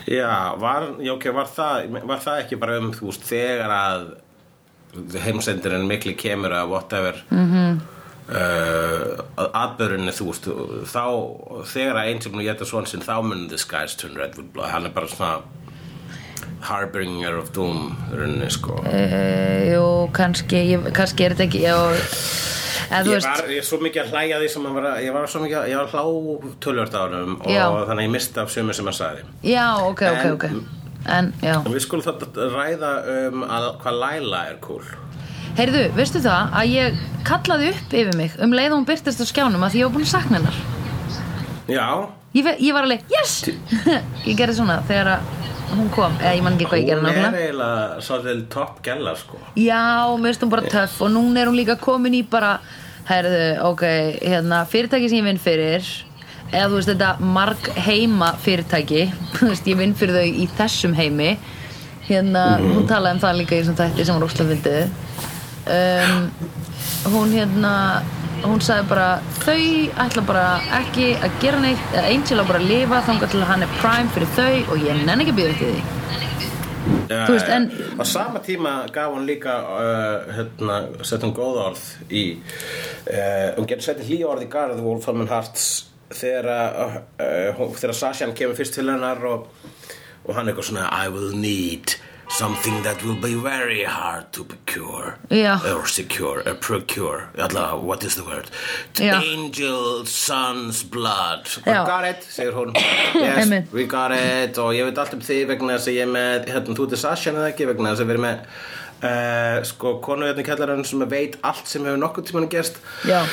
Já, var, já, ok, var það, var það ekki bara um, þú veist, þegar að heimsendirinn mikli kemur að whatever. Mm. -hmm. Uh, atbyrðunni, þú veist, þá, þegar að Angel geta svon sinn, þá mun the skies turn red with blood, hann er bara svona harbinger of doom, rauninni, sko. uh, jú, kannski ég, kannski er þetta ekki já, Ég var, ég er svo mikið að hlæja því sem var að, ég var svo mikið að, ég var að hlá honum og Já. þannig að ég misti af sömu sem hann sagði. já, ok, ok, En- ok en, já Og við skulum þetta ræða um að, hvað Laila er cool. Heyrðu, veistu það að ég kallaði upp yfir mig um leið og hún byrtist á skjánum að því ég var búin að sakna hennar? Já, Ég, ve- ég var alveg, yes! Ég gerði svona þegar að hún kom. Eða ég man ekki hvað ég gerði Hún er náttúrulega eiginlega svolítið topp gæla sko. Já, mér finnst hún bara töff Og núna er hún líka komin í bara Herðu, ok, hérna Fyrirtæki sem ég vinn fyrir Eða þú veist þetta marg heima fyrirtæki Þú veist, ég vinn fyrir þau í þessum heimi. Hérna, hún talaði um það líka í þessum þætti sem var óslega fyndið um, Hún hérna hún sagði bara þau ætla bara ekki að gera neitt eða Angel á bara að lifa þangar til að hann er prime fyrir þau og ég nenni ekki að býða eftir því. Já, Þú veist, en- Á sama tíma gaf hún líka uh, hérna, sett hún góð orð í uh, hún getur sett hlý orð í garð Wolf Holman Hearts þegar uh, uh, þegar Sashan kemur fyrst til hennar og, og hann eitthvað svona I will need something that will be very hard to procure Já. or secure, or procure allavega, what is the word Já. angel son's blood Já. got it, segir hún yes, Einmitt. we got it og ég veit allt um því vegna þess að ég er með hérna, þú ert Sasha eða ekki vegna þess að við erum með uh, sko konu hérna í kjallarinn sem veit allt sem hefur nokkuð tímann gerst Já.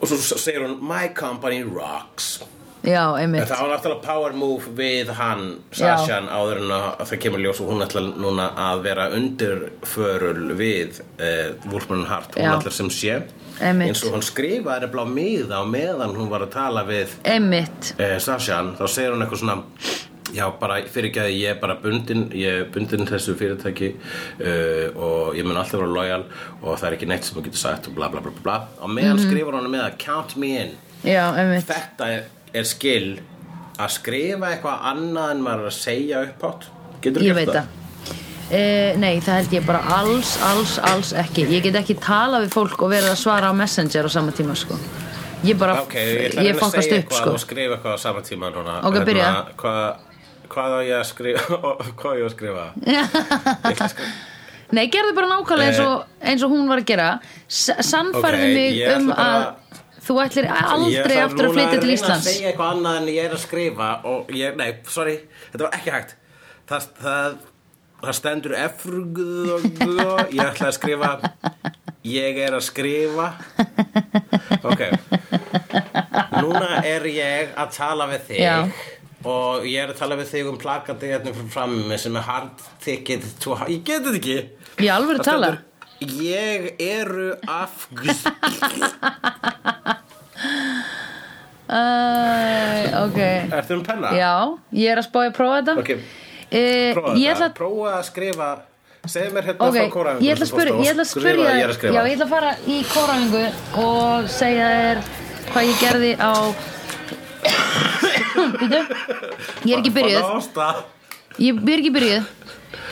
og svo segir hún my company rocks Já, en einmitt það var náttúrulega power move við hann Sashan áður en að það kemur ljós og hún ætla núna að vera undirförul við uh, Wolfman Hart hún Já. ætla sem sé Einmitt. eins og hún skrifaði er blá miða á meðan hún var að tala við eh, Sashan þá segir hún eitthvað svona Já, bara fyrir ekki að ég er bara bundin, ég er bundin þessu fyrirtæki uh, og ég mun alltaf vera lojal og það er ekki neitt sem þú getur sagt og bla bla bla bla. Og meðan Mhm. skrifar hann með að count me in. Já, einmitt Þetta er, er skil að skrifa eitthvað annað en maður að segja upp átt. Getur Ég veit það Uh, nei, það held ég bara alls, alls, alls ekki Ég get ekki tala við fólk og verið að svara á Messenger á sama tíma, sko Ég bara, Ok, ég ég segja upp, sko og skrifa eitthvað á sama tíma núna. Ok, byrja. Hvað, hvað á ég að skrifa? hvað á ég að skrifa? ég skrifa. Nei, gerðu bara nákvæmlega eins Eh. og, eins og hún var að gera S Sannfærðu Ok, mig um að þú ætlir Ég aldrei aftur að flytja til Íslands að segja eitthvað annað en ég er að skrifa og ég, nei, sorry, þetta var ekki hægt. Það, það, það stendur efruguð ég ætla að skrifa. Ég er að skrifa. Ok. Núna er ég að tala við þig Já. og ég er að tala við þig um plakandi hérna fyrir frammi sem er hard ticket to, ég get þetta ekki. Í alvöru Það tala. Ég eru af uh, Ok. Ertu um penna? Já, ég er að spá að prófa þetta. Ok, Eh, prófa Ég ætla þetta, prófa að skrifa Segðu mér hérna Ok, frá kóraðingu ég ætla að spyrja, ég ætla að spyrja Ég að Já, ég ætla að fara í kóraðingu og segja þér hvað ég gerði á Býtu Ég er ekki byrjuð. Ég er ekki byrjuð.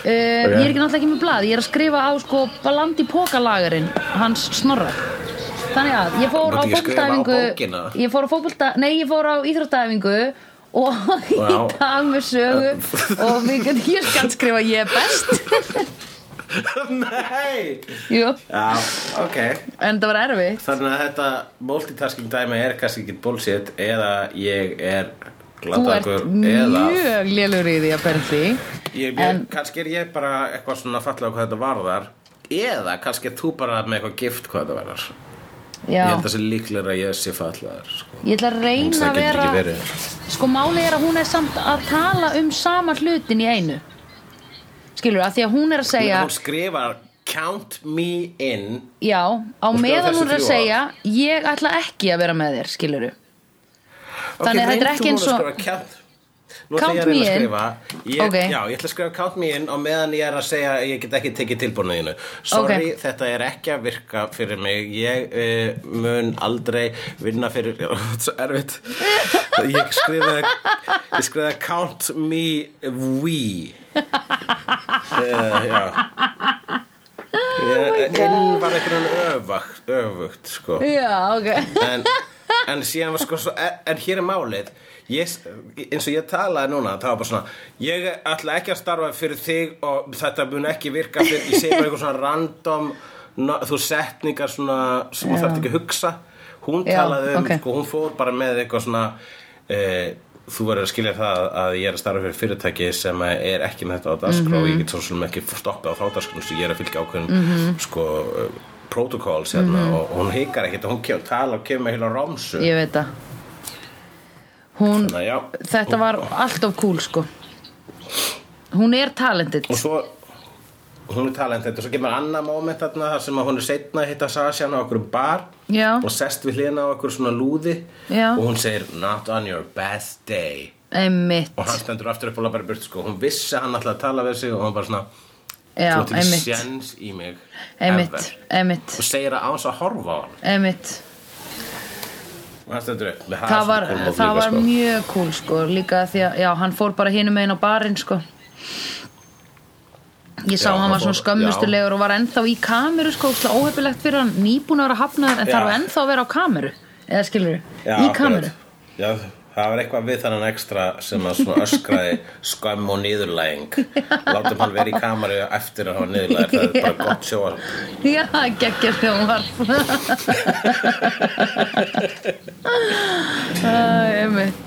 Uh, Ég er ekki náttúrulega ekki með blað. Ég er að skrifa á sko Balandi pókalagarinn Hans Snorra Þannig að ég fór á á bókina? Ég fór á fótbolta Nei, ég fór á íþróttaæfingu og í Vá. dag með sögu og við getum ég skal skrifa ég er best. Nei! Jú, Já, ok. En það var erfitt. Þannig að þetta multitasking dæmi er kannski ekki bullshit eða ég er Þú ert gladagur eða mjög lélur í því að berði ég, En- kannski er ég bara eitthvað svona fallega hvað þetta varðar eða kannski er þú bara með eitthvað gift hvað þetta varðar Já, Ég held að það sé líklega að ég sé fallegar sko. ég ætla að reyna að vera Sko máli er að hún er samt að tala um sama hlutin í einu. Skilur að því að hún er að segja Hún skrifar count me in. Já, á meðan hún er að segja Ég ætla ekki að vera með þér, skilur Þannig að þetta er ekki eins og- Nú Count ætla ég að reyna me að skrifa. Ég, Ok. Já, ég ætla að skrifa count me in og meðan ég er að segja að ég get ekki tekið tilbúinu Sorry, Ok. þetta er ekki að virka fyrir mig. Ég uh, mun aldrei vinna fyrir Já, þetta er svo erfitt. Ég skrifaði Ég skrifaði count me we. Uh, Já. Ég, inn var einhvern öfugt, öfugt sko. Já, ok. En, en síðan var sko svo, en hér er málið ég, eins og ég talaði núna það var bara svona ég ætla ekki að starfa fyrir þig og þetta mun ekki virka fyrir, ég segi bara eitthvað svona random no, þú setningar svona sem þú þarft ekki að hugsa hún Já, talaði um, ok. sko, hún fór bara með eitthvað svona eh, þú verður að skilja það að ég er að starfa fyrir fyrirtæki sem er ekki með þetta á dagskrá Mhm. og ég get svo sem ekki stoppað á þá dagskrá sem ég er að fylgja ákveðin sko uh, protocols hérna og hún hikar ekkert og hún tala og kemur heila romsu Mhm. Ég veit það Hún, Þannig að þetta var alltaf cool, sko. Hún er talented. Og svo hún er talent og svo kemur annað moment þarna þar sem að hún er setna að hitta Sasha á okkur bar Já, og sest við hlina á okkur svona lúði Já. og hún segir not on your best day. Einmitt. Og hann stendur aftur upp og labbar í burt sko. hún vissi að hann ætlaði að tala við sig og hann bara svona Já, ekki einmitt. sjens í mig Einmitt, ever." einmitt, og segir það án svo að horfa á hann. Einmitt og hann stendur upp með Það var, það var sko. mjög cool, sko. Líka því að, já, hann fór bara hinum megin á barinn, sko. Ég sá Já, hann var svona skömmustulegur og var ennþá í kameru, sko. Óhefilegt fyrir hann, nýbúin að vera hafnaður En Já. þarf ennþá að vera á kameru. Eða skilur Já, í kameru. Já, það var eitthvað við þannig ekstra sem að svona öskraði skömm og niðurlæging. Látum hann vera í kamaru eftir að hafa niðurlægir það er bara gott sjóa Já, geggjur hljómar. Æ, einmitt.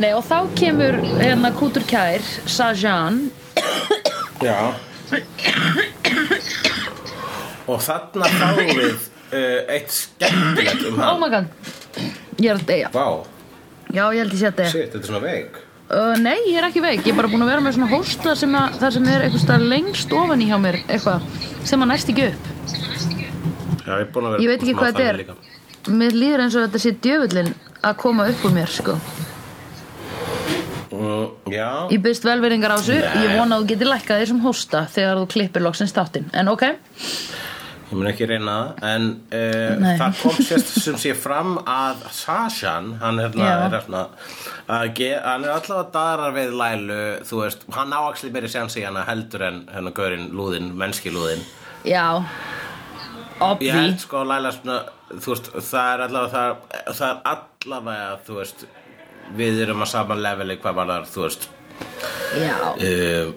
Nei, og þá kemur hérna Kútur Kær, Sajan. Já. Og þarna fáum við uh, eitt skemmtilegt um Oh hann my god. Ég er að deyja. Vá, Já, ég held ég deyja shit, þetta er svona veik. Uh, Nei, ég er ekki veik, ég er bara búin að vera með svona hósta sem að, það sem er eitthvað lengst ofan í hjá mér eitthvað, sem að næst ekki upp. Já, ég, er búinn að vera Ég veit ekki hvað þetta er. líka. Mér líður eins og þetta sé djöfullin að koma upp úr mér, sko. Mm, Já, Ég byrst velveringar á þessu. Ég vona að þú getur lækkað þér sem hósta Þegar þú klippir loksins þáttinn. En ok, ég mun ekki reyna það En uh, það kom sérst sem sé fram að Sashan, hann hérna, er hérna að ge, Hann er allavega darar við Lælu Þú veist, hann á axli meiri séns í hana heldur en hérna gaurinn lúðinn, mennski lúðinn. Já. Ég Obvi held sko að Læla þú veist, það er allavega það, það er allavega, þú veist við erum að sama leveli hvað var þar, þú veist. Já, uh,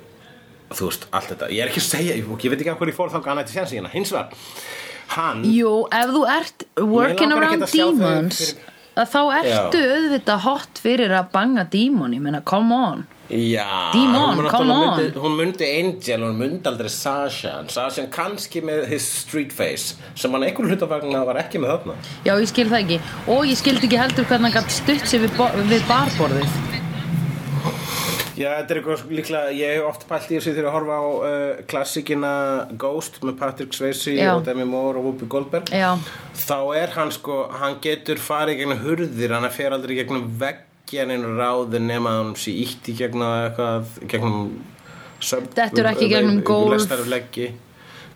þú veist, allt þetta. Ég er ekki að segja, ég, ég veit ekki af hverju fór þá hann ætti séns í hérna, hins vegar hann, jú, ef þú ert working around að demons fyrir- að Þá ertu auðvitað hot fyrir að banga dímon Ég meina, come on. Já Demon, hún, on. myndi, hún myndi Angel, hún myndi aldrei Sasha Sasha kannski með his street face sem hann einhver hlutafagna var ekki með þarna. Já, ég skil það ekki. Og ég skildi ekki heldur hvernig hann gætt stutt sig við, við barborðið Já, þetta er eitthvað líklega, ég hef oft pælt í þessu þegar ég horfa á uh, klassikina Ghost með Patrick Swayze Já. og Demi Moore og Whoopi Goldberg. Já, þá er hann sko, hann getur farið gegnum hurðir, hann fer aldrei gegnum veggjan einu ráði nema að hann sé ítt í gegnum eitthvað, gegnum söp, Dettur ekki gegnum gólf.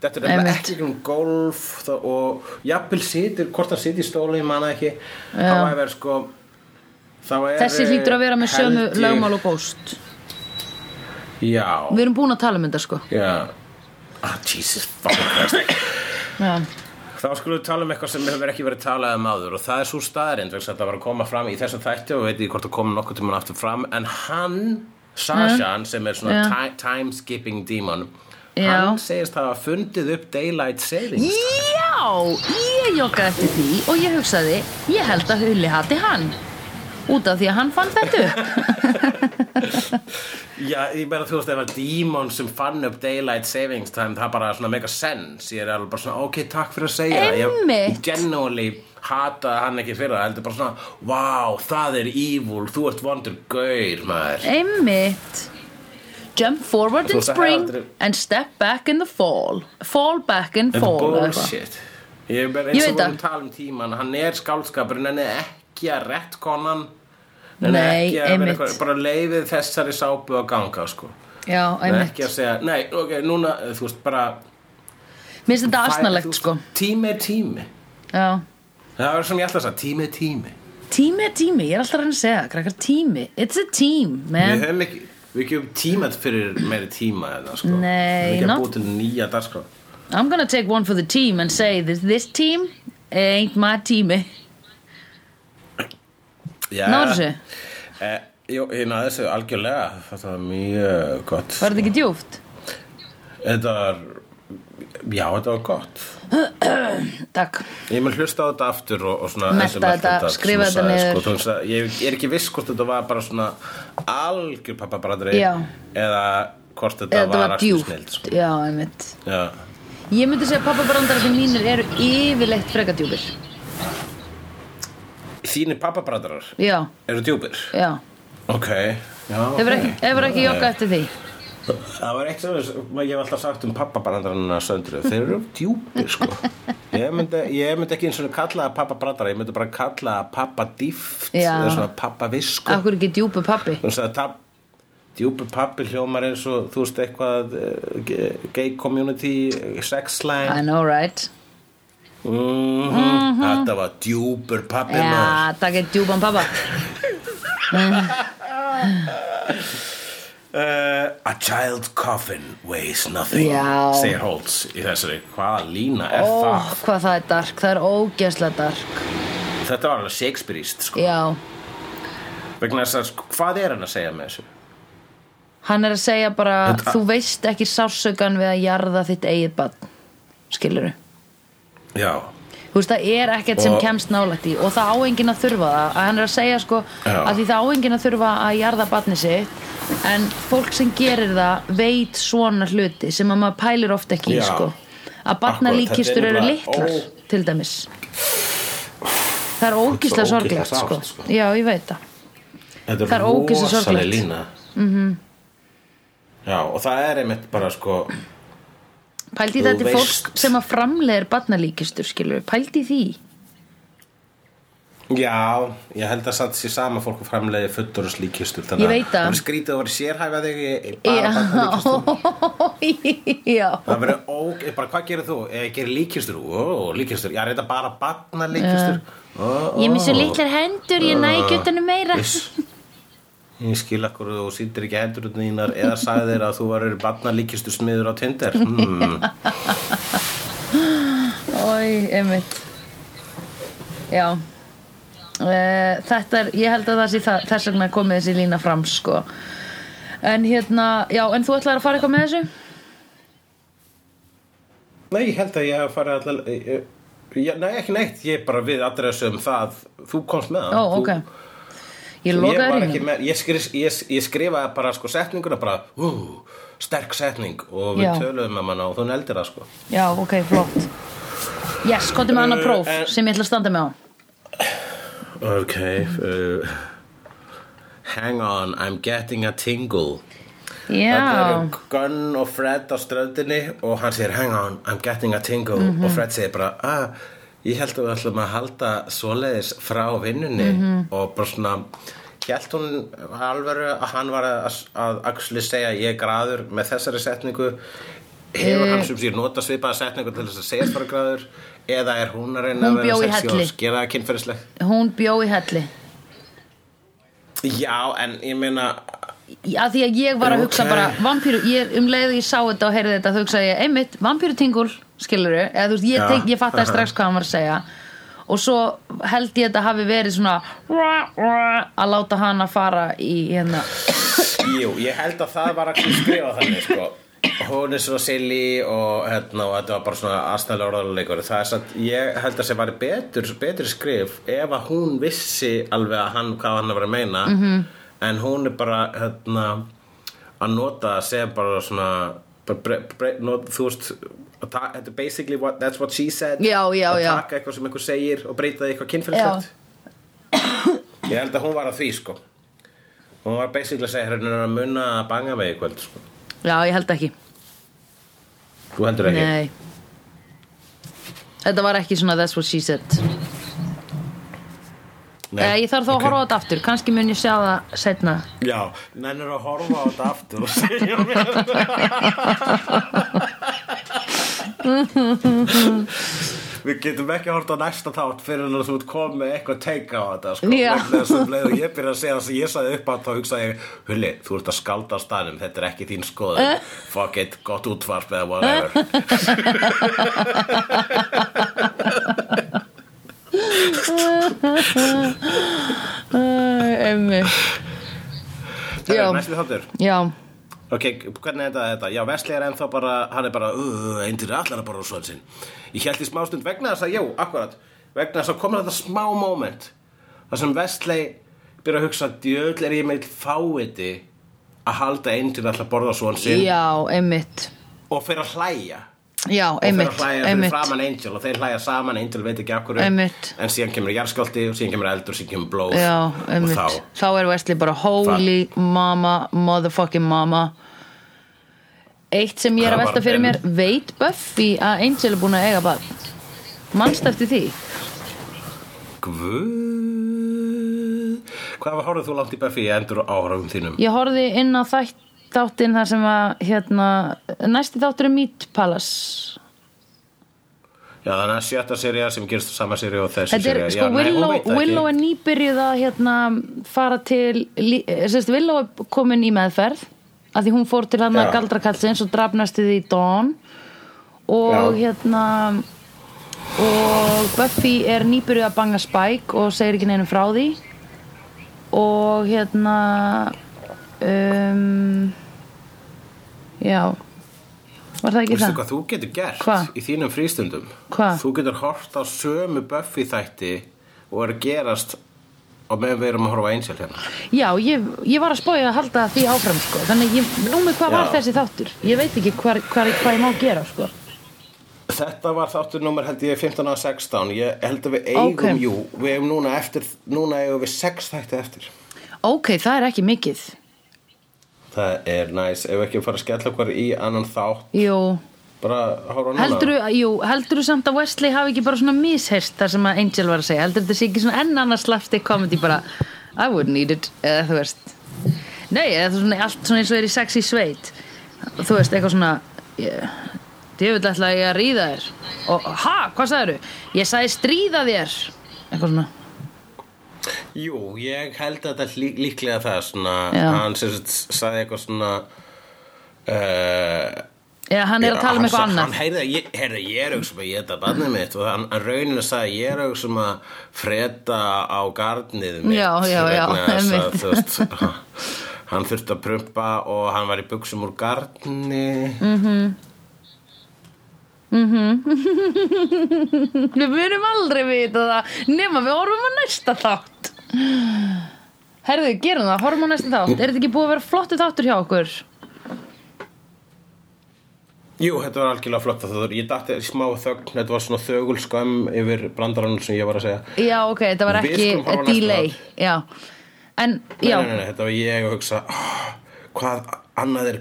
Þetta er ekki gegnum golf þá, og jafnvel situr, hvort hann situr í stóli, manna ekki þá er sko þá er, þessi hlýtur að vera með sömu held ég- lögmál og góst Já, Við erum búin að tala um þetta sko. Já. Ah, Jesus fucking Christ. Já, Þá skulum við tala um eitthvað sem hefur ekki verið talað um áður og það er svo staðarind vegna að það var að koma fram í þessum þætti og veit ekki hvort það kom nokkuð tímann aftur fram en hann, Sashan sem er svona ti time skipping demon Já. hann segist hafa fundið upp daylight savings Já, ég joggaði eftir því og ég hugsaði, ég held að Hulli hati hann út af því að hann fann þetta upp. Já, ég meina þú veist ef að demon sem fann upp daylight savings time það bara svona mega sense. Ég er alveg bara svona ok, takk fyrir að segja það. Ég genuinely hataði hann ekki fyrir það heldur bara svona, wow, það er evil. Þú ert vondur gaur maður. Einmitt. Jump forward in það spring and step back in the fall. Fall back in fall er bullshit. Ég er bara Ég veit það. að tala um tíman Hann er skálskapur en er ekki að rettkonan Nei, ekki að eitthvað- Bara leiðið þessari sápu að ganga sko. Já, En ekki að segja, nei, ok, núna Þú veist bara Mér finnst þetta veist, sko. Tími er tími. Já. Það er sem ég alltaf segja, tími er tími. Tími er tími, ég er alltaf að reyna að segja Krakkar tími, it's a team Við man höfum ekki Við gefum tímat fyrir meiri tíma eða, sko. Nei, Við ekki að búið til nýja dagskrá. I'm gonna take one for the team and say this, this team ain't my tími Já, Náðu þessu? eh, Jú, ég náðu þessu algjörlega Það var mjög gott Var þetta ekki djúft? Þetta var Já, þetta var gott Takk Ég mun hlusta á þetta aftur og, og svona endurmelta þetta, skrifa þetta niður. sko, að ég, ég er ekki viss hvort þetta var bara svona algjör pappabradri Já. eða hvort þetta Eða þetta var snill sko. Já, einmitt Já. Ég myndi segja að pappabrandararnir mínir eru yfirleitt frekadjúpir Þínir pappabradrar Já, eru djúpir? Já. Ok, já Hefur ok. ekki, ekki joggað eftir því? Það var eitt sem ég hef alltaf sagt um pappabrandarana söndru. Þeir eru djúpir sko. Ég myndi, ég myndi ekki eins og kalla það pappabrandara Ég myndi bara kalla það pappadýft Já. eða svona pappavisku. Akkur ekki djúpu pappi? Þú veist að tap, djúpur pappi hljómar eins og þú veist eitthvað uh, gay community eh, sex slang. I know right mm Þetta var djúpur pappi Já, takk er djúpan pappa. Uh, A child's coffin weighs nothing Já. segir Holtz í þessari. Hvaða lína er Ó, það? hvað það er dark, það er ógeðslega dark. Þetta var alveg Shakespeareist sko. Já, vegna þess að sko, hvað er hann að segja með þessu? Hann er að segja bara Þetta- Þú veist ekki sársökan við að jarða þitt eigið barn. Skilurðu Já, Þú veist, það er ekkert sem kemst nálægt í og það á enginn að þurfa það að hann er að segja sko Já. að því það á enginn að þurfa að jarða barni sitt en fólk sem gerir það veit svona hluti sem að maður pælir oft ekki Já. sko að barnalíkistur þetta er eru litlar ó- til dæmis það er Svo sorglegt sko. sko. já, ég veit það Það er rosaleg sorglegt. lína -hmm. Já, og það er einmitt bara sko Þú þetta er fólk sem að framlegir barnalíkistur skilur, pældi í því. Já, ég held að satt sér sama fólk framleiði fullur og slíkistur Ég veit skrítið að vera sérhæfa þig í í bara barna líkistur Já. Það verður óg, bara hvað gerir þú? Ég gerir líkistur, ó, líkistur. Ég reynda bara barna líkistur Ég svo litlar hendur, ég næ ekki utanum meira Ég skil akkur og þú sýndir ekki hendur út þínar eða sagði þér að þú varir barna líkistur smiður á Tinder. Hmm. Ói, einmitt. Já. Uh, Þetta er, ég held að það sé þess vegna komið þessi lína fram sko. En hérna, já, en þú ætlar að fara eitthvað með þessu? Nei, ég held að ég hef farið allar ég, ég, Nei, ekki neitt, ég er bara við adressu um það. Þú komst með Ó, það ok. Þú, Ég lokaði með, ég, skrif, ég, ég skrifaði bara sko setninguna bara, ú, sterk setning. Og við Já. töluðum með hana og þú neldir það sko. Já, ok, flott. Yes, með annað Uh, próf en- sem ég ætla að standa með á. Ok uh, Hang on, I'm getting a tingle. Það eru Gunn og Fred á ströndinni og hann segir hang on, I'm getting a tingle. Mhm. og Fred segir bara ah, ég held að við ætlum að halda svoleiðis frá vinnunni Mhm. og bara svona held hún alvöru að hann var að, að actually segja ég graður með þessari setningu hefur Eh. hann sem sér nota svipaða setningu til þess að segja bara graður eða er hún að reyna Hún að vera helli. og það kynferðisleg hún bjó í helli Já, en ég meina Já, því að ég var að hugsa Ok. bara vampíru, ég, um leið og ég sá þetta og heyrði þetta þá hugsaði ég, einmitt, vampíru tingul skilur eða þú veist, ég, tek, ég fattaði strax hvað hann var að segja. Og svo held ég þetta hafi verið svona að láta hana fara í hérna. Jú, ég held að það var að skrifa þannig sko. hún er svo silly og, hérna, og þetta var bara svona aðstæðlega orðaleikur það er satt, ég held að það var betur, betur skrif ef að hún vissi alveg að hann, hvað hann var að meina. -hmm. en hún er bara hérna, að nota það sem bara svona bara bre, bre, not, þú veist að ta- þetta er basically what, that's what she said. Já, já, að taka eitthvað sem einhver segir og breyta því eitthvað kynfyrirslegt ég held að hún var að því sko. Hún var basically að segja hérna að munna að banga í kvöld sko. Já, ég held ekki. Þú heldur ekki? Nei. Þetta var ekki svona that's what she said. Nei. okay. Ég þarf þá að Ok. horfa á þetta aftur. Kannski mun ég sjá það setna já, nennir að horfa á þetta aftur og segja mér Við getum ekki að horfa á næsta þátt fyrir að þú ert komið eitthvað teika á þetta sko. Þess að leið og ég byrja að segja það sem ég sagði upp á þá hugsaði ég, Hulli, þú ert að skálda á staðnum þetta er ekki þín skoðun. Fuck it, gott útvarp eða whatever. Emmi Það Já. er næstu þáttur. Já, Ok, hvernig er þetta? Já, Vesli er ennþá bara, hann er bara, uh, eindir allar að borða svon sinn. Ég held í smá stund vegna þess að, jú, akkurat, vegna þess að komur þetta smá moment, þar sem Vesli byrja að hugsa, djöðl er ég meil fáiði að halda eindir allar að borða svon sinn já, einmitt og fyrir að hlæja. Já, Og einmitt, að hlæja fyrir einmitt framan Angel og þeir hlæja saman, Angel veit ekki akkur Einmitt. en síðan kemur jarðskjálti og síðan kemur eldur, síðan kemur blóð Já, og þá, Þá er Wesley bara holy mama, motherfucking mama Eitt sem ég er að velta fyrir mér Veit Buffy að Angel er búin að eiga barn Manst eftir því? guð hvað var horfðu þú langt í Buffy í endur áhörðum þínum? Ég horfði inn á þætt, þáttinn þar sem að hérna, næsti þáttur er Meat Palace. Já, þannig að sjötta seria sem gerist á sama seria og þessi seria sko, Willow, Willow er nýbyrjuð að hérna, fara til sérst, Willow er komin í meðferð að því hún fór til hann að galdrakallsins og drafnasti því Dawn. Og Já. hérna og Buffy er nýbyrjuð að banga Spike og segir ekki neinum frá því. Og hérna um, já var það ekki Veistu það? hvað þú getur gert Hva? í þínum frístundum? Hva? Þú getur hort á sömu Buffy þætti og er að gerast og meðan við erum að horfa Angel hérna Já, ég, ég var að spója að halda því áfram sko. þannig ég, nú með hvað var Já. þessi þáttur ég veit ekki hvað ég má gera sko. Þetta var þáttur nummer held ég 15 og 16 Ég held að við eigum, Ok. jú Við eigum núna eftir, núna eigum við 6 þætti eftir Ok, það er ekki mikið Það er næs, ef ekki að fara að skella okkur í annan þátt Jú, bara horfa á núna jú, helduru samt að Wesley hafi ekki bara svona misheyrst þar sem að Angel var að segja? Heldur þetta sé ekki svona enn annars slapstick comedy bara I wouldn't need it eða þú veist? Nei, eða svona allt svona eins og er í sexy sveit. Þú veist, eitthvað svona ég, Djöfull ætla ég að ríða þér. Og, ha, hvað sagðirðu? Ég sagði stríða þér. Eitthvað svona Jú, ég held að þetta lí, líklega það svona, Já. hann sem sagði eitthvað svona uh, Eða hann er að tala um eitthvað annað Hann heyrði að ég, heyrði, ég er auðvitað að geta barnið mitt og hann, rauninu sagði ég er auðvitað að freda á garnið mitt Já, já, já, einmitt. þú veist, hann þurfti að prumpa og hann var í buxum úr garni Mm. Við munum aldrei vita það Nema við horfum á næsta þátt. Herðu, gerum það, horfum á næsta þátt. Er þetta ekki búið að vera flottu þáttur hjá okkur? Jú, þetta var algjörlega flott var, ég dætti smá þögn, þetta var svona þögul skam yfir brandarann sem ég var að segja. Já, ok, þetta var ekki delay. Já, en, já. Nei, nei, nei, þetta var ég að hugsa oh, hvað annað er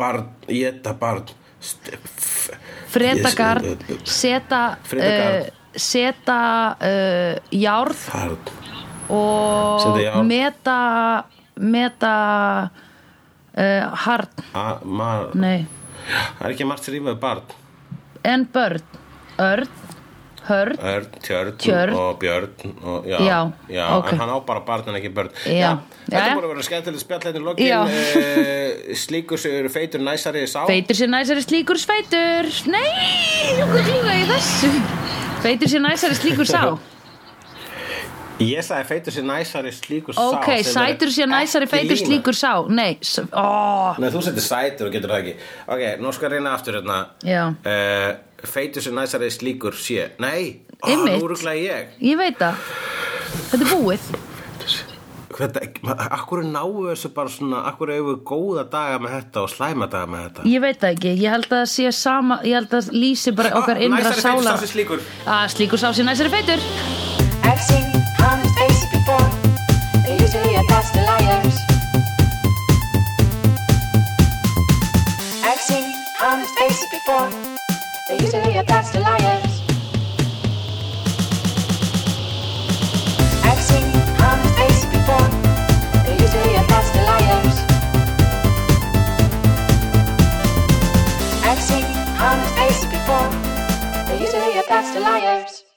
barn, geta barn? St- f- Fredagard, Ég- seta Fredagard. uh, Seta uh, Járð barn og Seta járn. meta Meta uh, Hard, nei. Það er ekki margt sem rýmaði barn. En börn, örn, hörn Örn, tjörn, Tjörn. og björn og, já, Já, ok. en hann á bara barn en ekki börn Já. Þetta Jæja. er búin að vera skemmtilegt spjallættin Já. lokin uh, Slíkur eru feitur næsari sá Feitur sér næsari slíkur sveitur Nei, hvað klúga í þessu Feitur sér næsari slíkur sá Ég sagði feitur sem næsari slíkur sá Ok, sætur sér næsari feitur lína. slíkur sá Nei, ó Nei, þú setur sætur og getur það ekki Ok, nú skal ég reyna aftur hérna Já. uh, Feitur sem næsari slíkur sé. Nei, ó, nú ruglaði ég. Ég veit það. Þetta er búið. Þetta, akkur náu þessu bara svona Akkur hefur góða daga með þetta og slæma daga með þetta? Ég veit það ekki, ég held að sé sama Ég held að lýsi bara okkar Ah, innra Næsari feitur sálar. sá sem slíkur. Að slíkur sá sér næsari feitur. I've seen honest faces before. They're usually a pass to liars. I've seen honest faces before. They're usually a pass to liars. I've seen honest faces before. They're usually a pass to liars. I've seen honest faces before. They're usually a pass to liars.